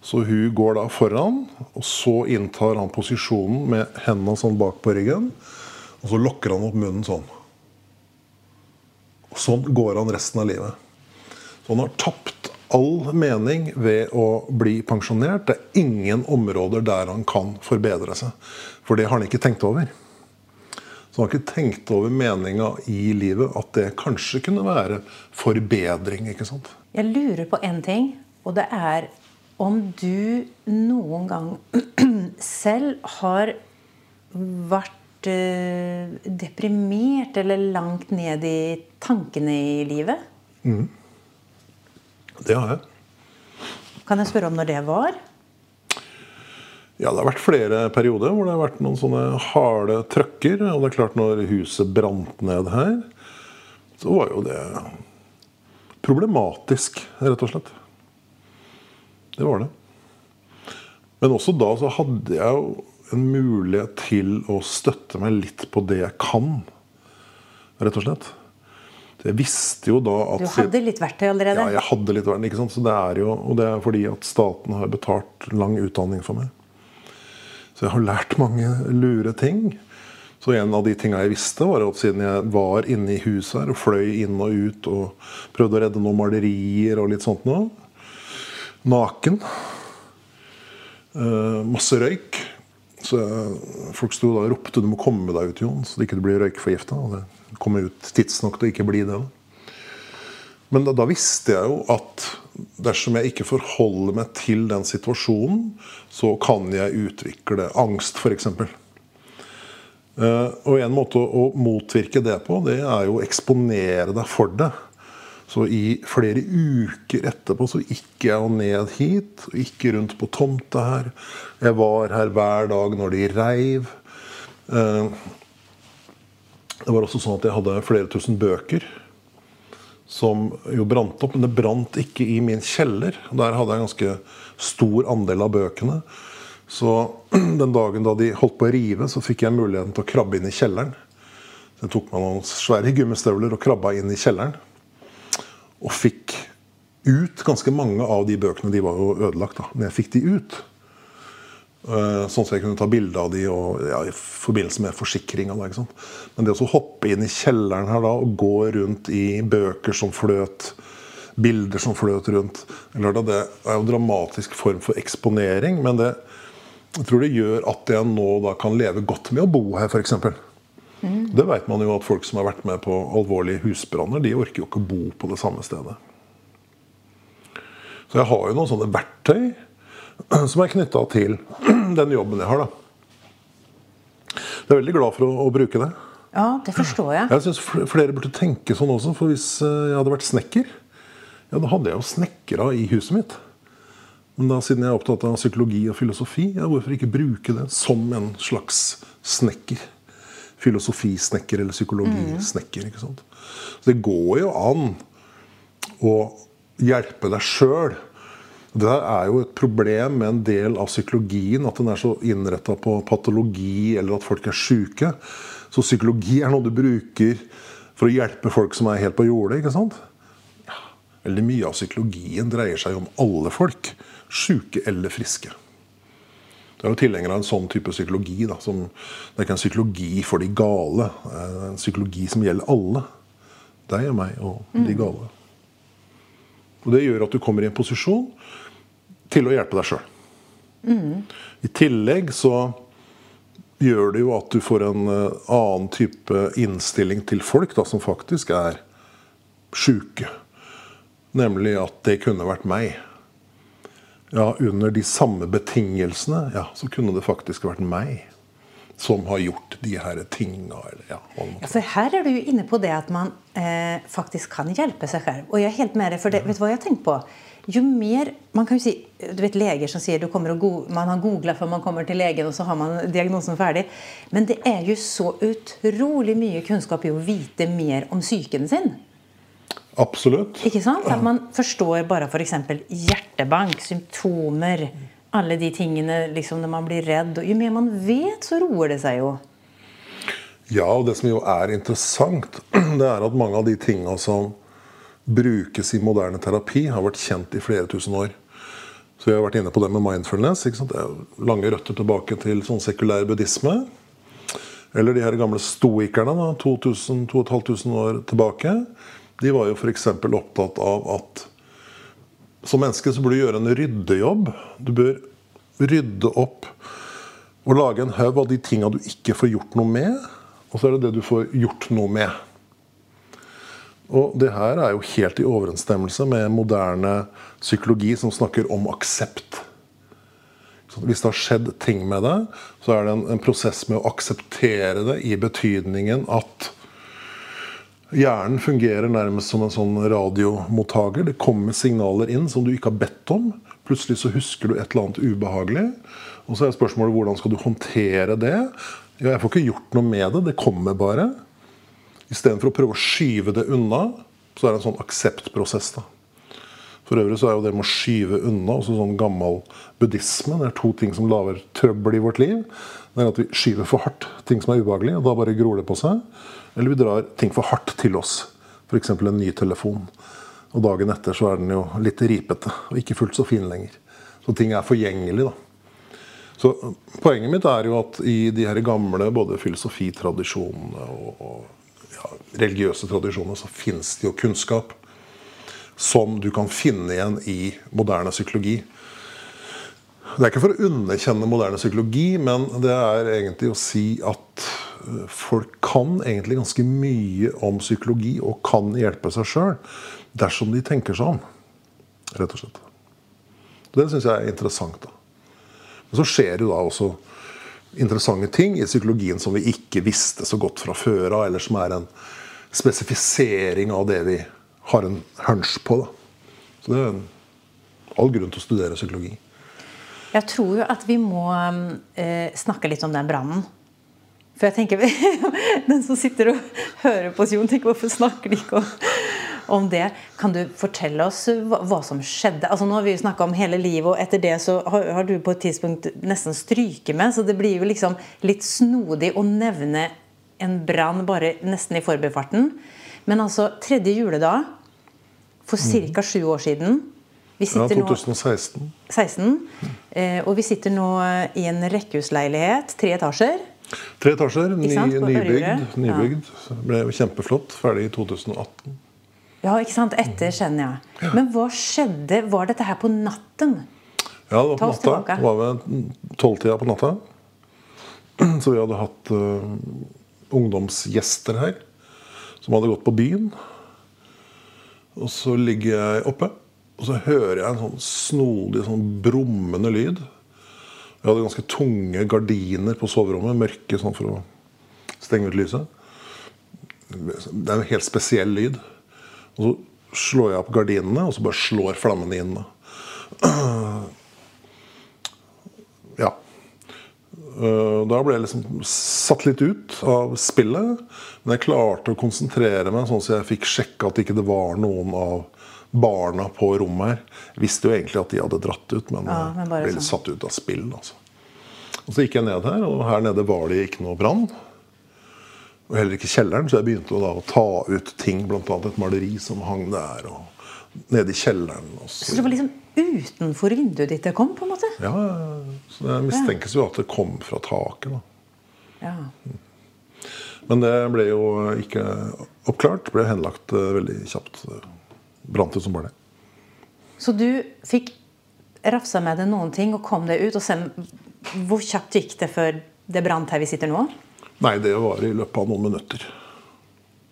Så hun går da foran, og så inntar han posisjonen med hendene sånn bak på ryggen. Og så lokker han opp munnen sånn. Og sånn går han resten av livet. Så han har tapt all mening ved å bli pensjonert. Det er ingen områder der han kan forbedre seg. For det har han ikke tenkt over. Så han har ikke tenkt over meninga i livet, at det kanskje kunne være forbedring. ikke sant? Jeg lurer på én ting. Og det er om du noen gang selv har vært eh, deprimert eller langt ned i tankene i livet? Mm. Det har jeg. Kan jeg spørre om når det var? Ja, Det har vært flere perioder hvor det har vært noen sånne harde trøkker. Og det er klart, når huset brant ned her, så var jo det problematisk, rett og slett. Det var det. Men også da så hadde jeg jo en mulighet til å støtte meg litt på det jeg kan. Rett og slett. Jeg visste jo da at Du hadde litt verktøy allerede? Ja, jeg hadde litt verktøy. ikke sant? Så det er jo, og det er fordi at staten har betalt lang utdanning for meg. Så jeg har lært mange lure ting. Så en av de tinga jeg visste, var at siden jeg var inne i huset her og fløy inn og ut og prøvde å redde noen malerier og litt sånt noe, naken. Uh, masse røyk. Så folk sto da og ropte 'du må komme deg ut', Jon, så ikke blir røykforgifta. Det kom ut tidsnok til å ikke bli det. Men da, da, visste jeg jo at dersom jeg ikke forholder meg til den situasjonen, så kan jeg utvikle angst, f.eks. Uh, og en måte å motvirke det på, det er jo å eksponere deg for det. Så i flere uker etterpå så gikk jeg jo ned hit, og ikke rundt på tomta her. Jeg var her hver dag når de reiv. Eh, det var også sånn at jeg hadde flere tusen bøker som jo brant opp. Men det brant ikke i min kjeller. Der hadde jeg en ganske stor andel av bøkene. Så den dagen da de holdt på å rive, så fikk jeg muligheten til å krabbe inn i kjelleren. Så jeg tok meg noen svære gummistøvler og krabba inn i kjelleren. Og fikk ut ganske mange av de bøkene. De var jo ødelagt, da. Men jeg fikk de ut. Eh, Sånn at jeg kunne ta bilde av de og, ja, i forbindelse med forsikringa. Men det å hoppe inn i kjelleren her da, og gå rundt i bøker som fløt, bilder som fløt rundt det er jo en dramatisk form for eksponering, men det, jeg tror det gjør at jeg nå da kan leve godt med å bo her, f.eks. Mm. Det vet man jo at folk som har vært med på alvorlige husbranner, de orker jo ikke å bo på det samme stedet. Så jeg har jo noen sånne verktøy som er knytta til den jobben jeg har. da. Jeg er veldig glad for å, å bruke det. Ja, det forstår jeg. Jeg syns flere burde tenke sånn også. For hvis eh, jeg hadde vært snekker, ja, da hadde jeg jo snekkere i huset mitt. Men da, siden jeg er opptatt av psykologi og filosofi, ja, hvorfor ikke bruke det som en slags snekker? Filosofisnekker eller psykologisnekker. ikke sant? Så det går jo an å hjelpe deg sjøl. Det er jo et problem med en del av psykologien, at den er så innretta på patologi eller at folk er sjuke. Så psykologi er noe du bruker for å hjelpe folk som er helt på jordet. ikke sant? Veldig mye av psykologien dreier seg om alle folk. Sjuke eller friske. Det er jo tilhengere av en sånn type psykologi. Da, som, det er ikke en psykologi for de gale. Er en psykologi som gjelder alle. Deg og meg og de gale. Og Det gjør at du kommer i en posisjon til å hjelpe deg sjøl. I tillegg så gjør det jo at du får en eh, annen type innstilling til folk da, som faktisk er sjuke. Nemlig at det kunne vært meg. Ja, Under de samme betingelsene ja, så kunne det faktisk vært meg som har gjort de her tinga. Ja, for her er du jo inne på det at man eh, faktisk kan hjelpe seg selv. Og jeg er helt med deg, for det, vet du hva jeg har tenkt på? Jo mer, man kan jo si, du vet Leger som sier man har googla før man kommer til legen, og så har man diagnosen ferdig. Men det er jo så utrolig mye kunnskap i å vite mer om psyken sin. Absolutt. Ikke sant? At man forstår bare f.eks. hjertebank, symptomer, alle de tingene liksom når man blir redd. Og jo mer man vet, så roer det seg jo. Ja, og det som jo er interessant, det er at mange av de tinga som brukes i moderne terapi, har vært kjent i flere tusen år. Så vi har vært inne på det med mindfulness. Det er lange røtter tilbake til sånn sekulær buddhisme. Eller de her gamle stoikerne, da, 2000-2500 år tilbake. De var jo f.eks. opptatt av at som menneske så bør du gjøre en ryddejobb. Du bør rydde opp og lage en haug av de tinga du ikke får gjort noe med. Og så er det det du får gjort noe med. Og det her er jo helt i overensstemmelse med moderne psykologi som snakker om aksept. Så hvis det har skjedd ting med det, så er det en, en prosess med å akseptere det i betydningen at hjernen fungerer nærmest som en sånn radiomottaker. Det kommer signaler inn som du ikke har bedt om. Plutselig så husker du et eller annet ubehagelig. Og så er spørsmålet hvordan skal du håndtere det? Ja, jeg får ikke gjort noe med det. Det kommer bare. Istedenfor å prøve å skyve det unna, så er det en sånn akseptprosess. da. For øvrig så er jo det med å skyve unna også sånn gammel buddhisme. Det er to ting som lager trøbbel i vårt liv. Det er at vi skyver for hardt ting som er ubehagelig, og da bare gror det på seg. Eller vi drar ting for hardt til oss. F.eks. en ny telefon. Og dagen etter så er den jo litt ripete og ikke fullt så fin lenger. Så ting er forgjengelig, da. Så poenget mitt er jo at i de her gamle både filosofitradisjonene og, og ja, religiøse tradisjoner så fins det jo kunnskap som du kan finne igjen i moderne psykologi. Det er ikke for å underkjenne moderne psykologi, men det er egentlig å si at eh, folk kan egentlig ganske mye om psykologi og kan hjelpe seg sjøl dersom de tenker seg om. Rett og slett. Det syns jeg er interessant. da. Men så skjer jo da også interessante ting i psykologien som vi ikke visste så godt fra før av, eller som er en spesifisering av det vi har en hunch på. Da. Så det er en, all grunn til å studere psykologi. Jeg tror jo at vi må eh, snakke litt om den brannen. For jeg tenker, Den som sitter og hører på oss, Jon, tenker hvorfor snakker de ikke om, det? Kan du fortelle oss hva, hva som skjedde? Altså Nå har vi jo snakka om hele livet, og etter det så har, har, du på et tidspunkt nesten stryket med. Så det blir jo liksom litt snodig å nevne en brann bare nesten i forbifarten. Men altså, tredje juledag for ca. sju år siden Ja, sitter nå 2016. 16, eh, og vi sitter nå i en rekkehusleilighet, tre etasjer. Tre etasjer, ny, nybygd. nybygd. Ja. Ble kjempeflott. Ferdig i 2018. Ja, ikke sant? Etter, kjenner jeg. Men hva skjedde? Var dette her på natten? Ja, det var på natta. tilbake. Det var ved tolvtida på natta. Så vi hadde hatt uh, ungdomsgjester her som hadde gått på byen. Og så ligger jeg oppe, og så hører jeg en sånn snodig, sånn brummende lyd. Jeg hadde ganske tunge gardiner på soverommet, mørke sånn for å stenge ut lyset. Det er en helt spesiell lyd. Og så slår jeg opp gardinene, og så bare slår flammene inn. Ja. Eh, Da ble jeg liksom satt litt ut av spillet. Men jeg klarte å konsentrere meg, sånn at jeg fikk sjekka at ikke det var noen av barna på rommet her. Visste jo egentlig at de hadde dratt ut, men, Ja, men bare ble litt sånn. satt ut av spill. Altså. Og Så gikk jeg ned her, og her nede var det ikke noe brann. Og heller ikke kjelleren, så jeg begynte jo da å ta ut ting, bl.a. et maleri som hang der. og Nede i kjelleren. Og Så det var liksom utenfor vinduet ditt det kom? på en måte? ja, så det mistenkes jo at det kom fra taket. da. Ja. Men det ble jo ikke oppklart. Ble henlagt eh, veldig kjapt. Brant ut som bare det. Så du fikk rafsa med deg noen ting og kom deg ut, og sen Hvor kjapt gikk det før det brant her vi sitter nå? Nei, det var i løpet av noen minutter.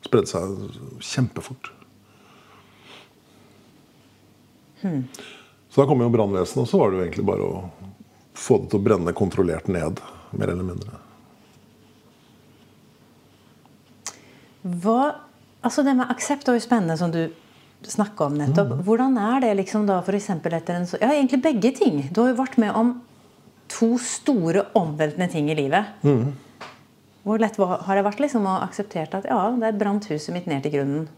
Spredde seg kjempefort. Så da kom jo brannvesenet, og så var det jo egentlig bare å få det til å brenne kontrollert ned. Mer eller mindre. Hva, altså Det med aksept var jo spennende, som du snakka om nettopp. Hvordan er det liksom da eksempel etter en så Ja, egentlig begge ting. Du har jo vært med om to store omveltende ting i livet. Hvor lett har det vært liksom å akseptere at ja, det brant huset mitt ned til grunnen?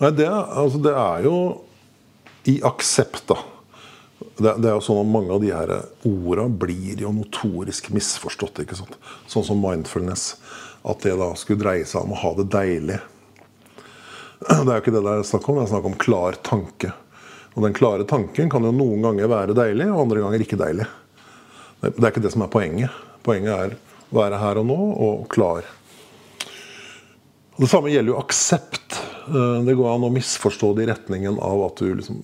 Nei, det, altså, det er jo i aksept, da. Det, det er jo sånn at Mange av de her orda blir jo notorisk misforstått. ikke sant? Sånn som mindfulness. At det da skulle dreie seg om å ha det deilig. Det er jo ikke det det er snakk om. Det er snakk om klar tanke. Og den klare tanken kan jo noen ganger være deilig, og andre ganger ikke deilig. Det, er ikke det som er poenget. Poenget er å være her og nå og klar. Og Det samme gjelder jo aksept. Eh, Det går an å misforstå det i retningen av at du liksom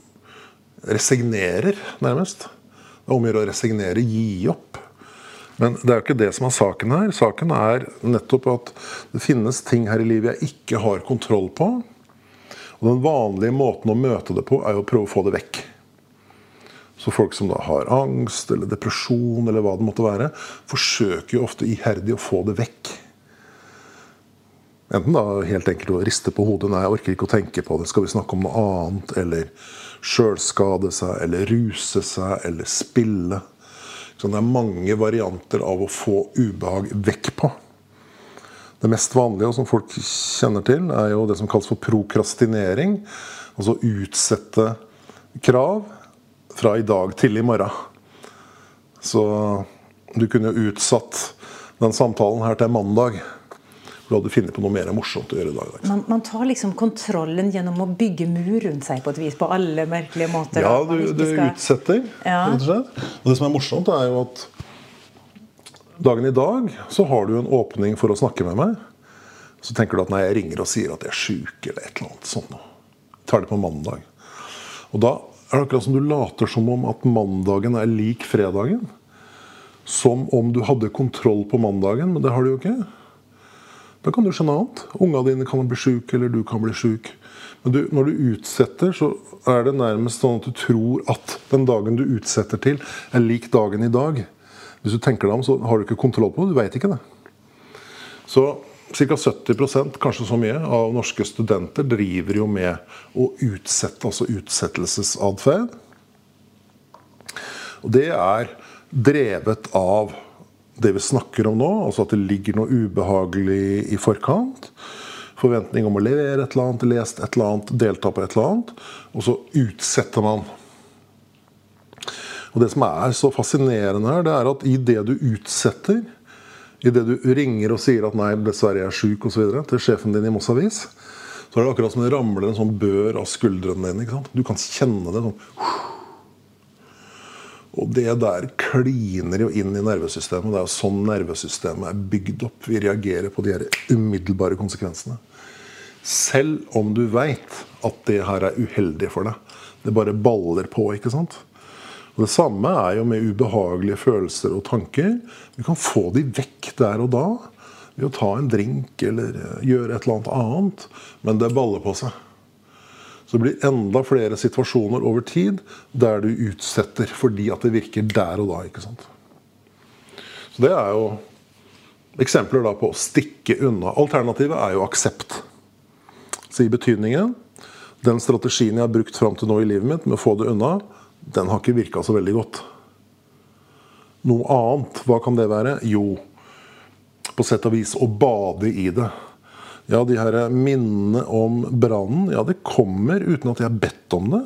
resignerer, nærmest. Det er om å gjøre å resignere, gi opp. Men det er jo ikke det som er saken her. Saken er nettopp at det finnes ting her i livet jeg ikke har kontroll på. Og den vanlige måten å møte det på, er jo å prøve å få det vekk. Så folk som da har angst eller depresjon, eller hva det måtte være, forsøker jo ofte iherdig å få det vekk. Enten da helt enkelt å riste på hodet. Nei, jeg orker ikke å tenke på det. Skal vi snakke om noe annet? Eller sjølskade seg, eller ruse seg, eller spille. Så det er mange varianter av å få ubehag vekk på. Det mest vanlige, og som folk kjenner til, er jo det som kalles for prokrastinering. Altså utsette krav fra i dag til i morgen. Så du kunne jo utsatt den samtalen her til mandag. Du hadde funnet på noe mer morsomt å gjøre i dag. Man, man tar liksom kontrollen gjennom å bygge mur rundt seg på et vis. På alle merkelige måter. Ja, du, du skal- utsetter, Ja. rett og slett. Og det som er morsomt, er jo at dagen i dag så har du en åpning for å snakke med meg. Så tenker du at nei, jeg ringer og sier at jeg er sjuk eller et eller annet sånt. noe. Tar det på mandag. Og da er det akkurat som du later som om at mandagen er lik fredagen. Som om du hadde kontroll på mandagen, men det har du jo ikke. Da kan du skjønne annet. Unga dine kan bli sjuke, eller du kan bli sjuk. Men du, når du utsetter, så er det nærmest sånn at du tror at den dagen du utsetter til, er lik dagen i dag. Hvis du tenker deg om, så har du ikke kontroll på det. Du veit ikke det. Så ca. 70% kanskje så mye, av norske studenter driver jo med å utsette, altså utsettelsesatferd. Og det er drevet av det vi snakker om nå, altså at det ligger noe ubehagelig i forkant. Forventning om å levere et eller annet, lest et eller annet, delta på et eller annet. Og så utsetter man. Og Det som er så fascinerende her, det er at i det du utsetter, i det du ringer og sier at 'nei, dessverre jeg er sjuk' osv. til sjefen din i Moss Avis, så er det akkurat som det ramler en sånn bør av skuldrene dine. ikke sant? Du kan kjenne det sånn Og det der kliner jo inn i nervesystemet. Det er jo sånn nervesystemet er bygd opp. Vi reagerer på de her umiddelbare konsekvensene. Selv om du veit at det her er uheldig for deg. Det bare baller på. ikke sant? Og Det samme er jo med ubehagelige følelser og tanker. Vi kan få de vekk der og da ved å ta en drink eller gjøre et eller annet annet. Men det baller på seg. Så det blir enda flere situasjoner over tid der du utsetter fordi at det virker der og da. ikke sant? Så Det er jo eksempler da på å stikke unna. Alternativet er jo aksept. Så i betydningen den strategien jeg har brukt fram til nå i livet mitt med å få det unna, den har ikke virka så veldig godt. Noe annet, hva kan det være? Jo, på sett og vis å bade i det. Ja, de her minnene om brannen, ja, det kommer uten at jeg har bedt om det.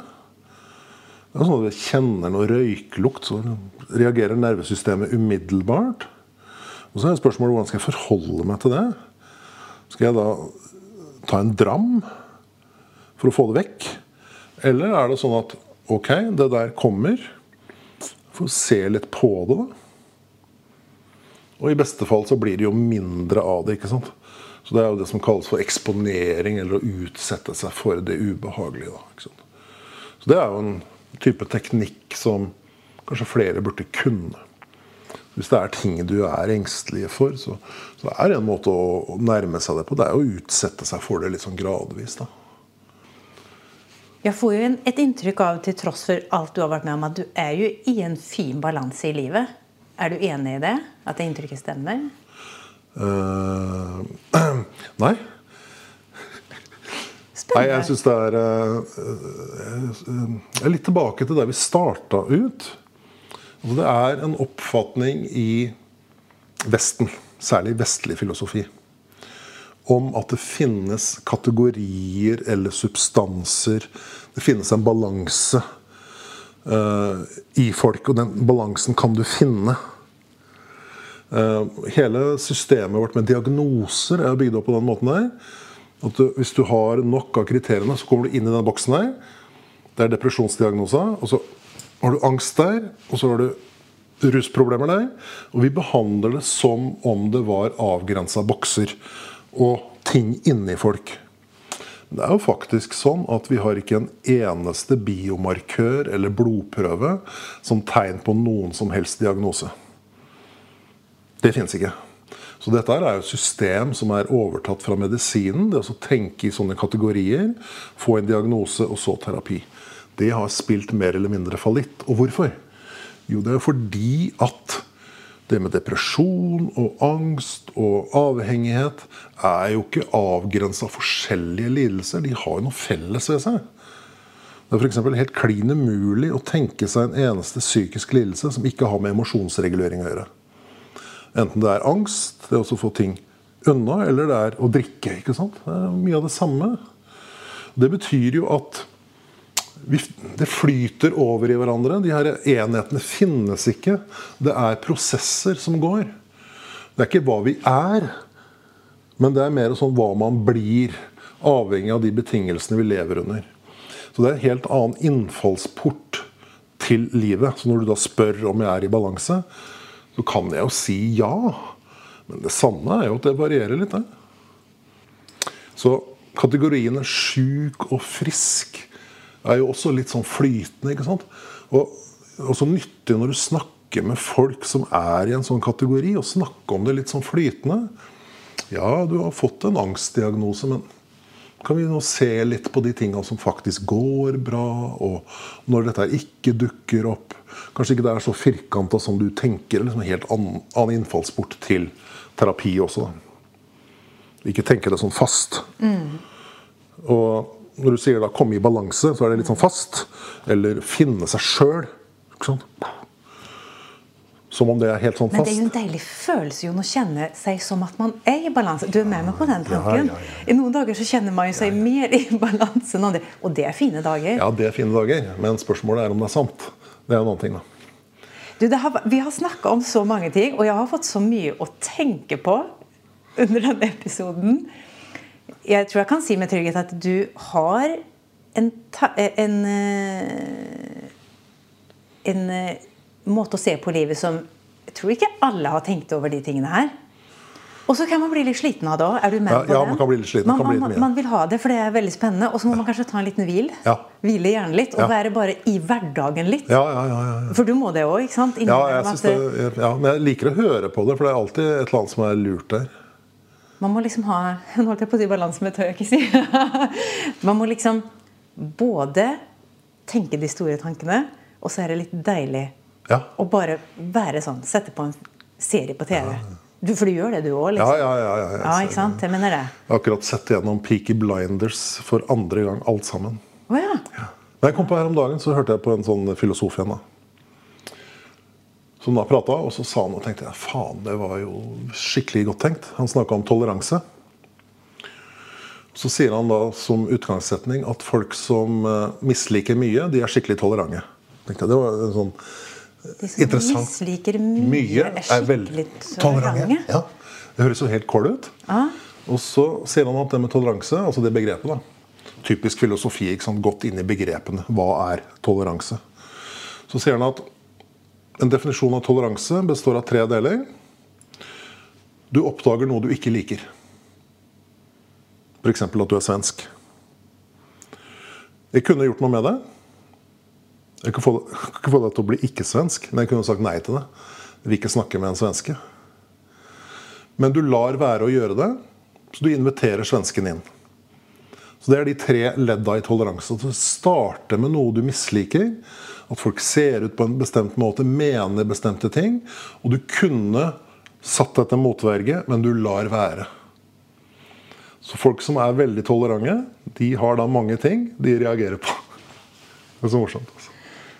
Det er sånn at jeg kjenner noe røyklukt, så reagerer nervesystemet umiddelbart. Og så er spørsmålet hvordan skal jeg forholde meg til det? Skal jeg da ta en dram for å få det vekk? Eller er det sånn at ok, det der kommer. Får se litt på det, da. Og i beste fall så blir det jo mindre av det. ikke sant? Så Det er jo det som kalles for eksponering, eller å utsette seg for det ubehagelige. da, ikke sant? Så Det er jo en type teknikk som kanskje flere burde kunne. Hvis det er ting du er engstelige for, så, så det en måte å nærme seg det på. Det er å utsette seg for det litt sånn gradvis. da. Jeg får jo et inntrykk av, til tross for alt du har vært med om, at du er jo i en fin balanse i livet. Er du enig i det? At det inntrykket stemmer? Uh, nei. Nei, jeg syns det er Jeg er Litt tilbake til der vi starta ut. Det er en oppfatning i Vesten, særlig vestlig filosofi, om at det finnes kategorier eller substanser. Det finnes en balanse uh, i folk, og den balansen kan du finne. Uh, hele systemet vårt med diagnoser er bygd opp på den måten der. At du, hvis du har nok av kriteriene, så kommer du inn i den boksen der. Det er depresjonsdiagnosa. Og så har du angst der, og så har du rusproblemer der. Og vi behandler det som om det var avgrensa bokser og ting inni folk. Det er jo faktisk sånn at vi har ikke en eneste biomarkør eller blodprøve som tegn på noen som helst diagnose. Det fins ikke. Så dette er jo et system som er overtatt fra medisinen. Det å tenke i sånne kategorier, få en diagnose og så terapi. Det har spilt mer eller mindre fallitt. Og hvorfor? Jo, det er fordi at det med depresjon og angst og avhengighet er jo ikke avgrensa forskjellige lidelser. De har jo noe felles ved seg. Det er f.eks. helt klin umulig å tenke seg en eneste psykisk lidelse som ikke har med emosjonsregulering å gjøre. Enten det er angst, det er også å få ting unna, eller det er å drikke. ikke sant? Det er mye av det samme. Det betyr jo at det flyter over i hverandre. De her enhetene finnes ikke. Det er prosesser som går. Det er ikke hva vi er, men det er mer sånn hva man blir, avhengig av de betingelsene vi lever under. Så det er en helt annen innfallsport til livet. Så når du da spør om jeg er i balanse, så kan jeg jo si ja. Men det sanne er jo at det varierer litt. Det. Så kategoriene sjuk og frisk er jo også litt sånn flytende. ikke sant? Og også nyttig når du snakker med folk som er i en sånn kategori, og snakke om det litt sånn flytende. Ja, du har fått en angstdiagnose, men kan vi nå se litt på de tinga som faktisk går bra, og når dette ikke dukker opp? Kanskje ikke det er så firkanta som du tenker. Liksom en helt annen, annen innfallsport til terapi også. Ikke tenke det sånn fast. Mm. Og når du sier da 'komme i balanse', så er det litt sånn fast. Eller 'finne seg sjøl'. Som om det er helt sånn fast. Men det er jo en deilig følelse Jon, å kjenne seg som at man er i balanse. Du er med meg på den tanken? Ja, ja, ja. I noen dager så kjenner man jo seg mer i balanse enn andre. Og det er fine dager. Ja, det er fine dager. Men spørsmålet er om det er sant. Det er en annen ting, da. Du, har, vi har snakka om så mange ting, og jeg har fått så mye å tenke på under denne episoden. Jeg tror jeg kan si med trygghet at du har en, en, eh, en eh, måte å se på livet som Jeg tror ikke alle har tenkt over de tingene her. Og så kan man bli litt sliten av det òg. Er du med Ja, på ja, det? man kan bli litt sliten. Man, man, man, man vil ha det, for det er veldig spennende. Og så må man kanskje ta en liten hvil. Ja. Hvile hjernen litt. Og Ja. være bare i hverdagen litt. Ja, ja, ja. ja, ja. For du må det òg, ikke sant? Ja, jeg at det, ja, men jeg liker å høre på det, for det er alltid et eller annet som er lurt der. Man må liksom ha Nå holdt jeg på å si balanse, men det tør jeg ikke si. Man må liksom både tenke de store tankene, og så er det litt deilig Ja. å bare være sånn. Sette på en serie på TV. Du, for du gjør det, du òg? Liksom. ja, ja. ja, Ja, ikke sant? Jeg mener det. Jeg har akkurat sett gjennom Peaky Blinders for andre gang, alt sammen. Å ja. Da jeg kom på her om dagen, så hørte jeg på en sånn filosof igjen. da. Som da prata, og så sa han og tenkte jeg, faen, det var jo skikkelig godt tenkt. Han snakka om toleranse. Så sier han da som utgangssetning at folk som eh, misliker mye, de er skikkelig tolerante. Tenkte jeg, Det var en sånn De som interessant misliker mye, Mye er skikkelig tolerante. Ja. Det høres jo helt kål ut. Og så sier han at det med toleranse, altså det begrepet da, Typisk filosofi, ikke sant? Godt inn i begrepene. Hva er toleranse? Så sier han at en definisjon av toleranse består av tre deler. Du oppdager noe du ikke liker. F.eks. at du er svensk. Jeg kunne gjort noe med det. Jeg jeg kan få deg til å bli ikke-svensk, men jeg kunne sagt nei til det. Jeg vil ikke snakke med en svenske. Men du lar være å gjøre det, så du inviterer svensken inn. Så Det er de tre ledda i toleranse. At Du starter med noe du misliker. At folk ser ut på en bestemt måte, mener bestemte ting. Og du kunne satt deg til motverge, men du lar være. Så folk som er veldig tolerante, de har da mange ting de reagerer på. Det er så morsomt. altså.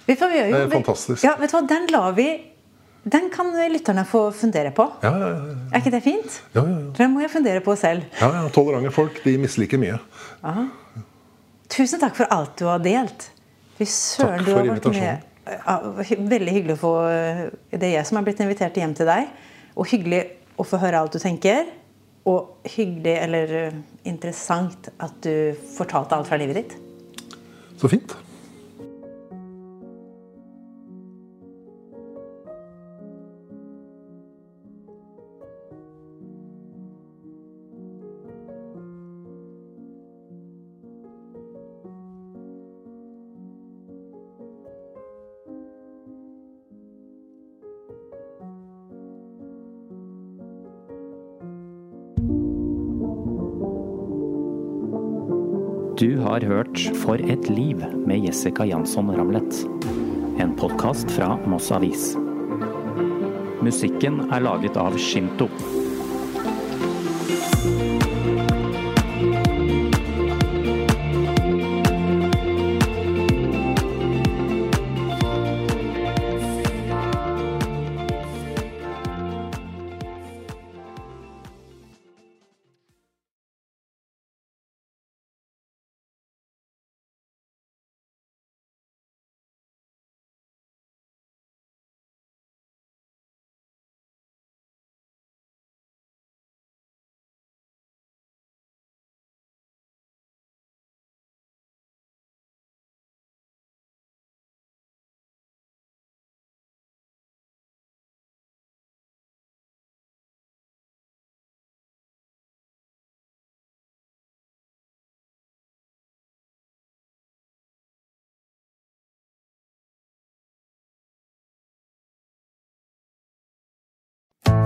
Det er fantastisk. Ja, vet du hva? Den lar vi Den kan lytterne få fundere på. Ja, ja, ja. Er ikke det fint? ja, ja, ja. Det må jeg fundere på selv. ja, ja. Tolerante folk de misliker mye. Aha. Tusen takk for alt du har delt. Fy søren, du har vært med. Ja, veldig hyggelig å få Det er jeg som er blitt invitert hjem til deg. Og hyggelig å få høre alt du tenker. Og hyggelig, eller eh, interessant, at du fortalte alt fra livet ditt. Så fint. Har hørt For et liv med Jessica Jansson Ramlet. En podkast fra Moss Avis. Musikken er laget av Shinto.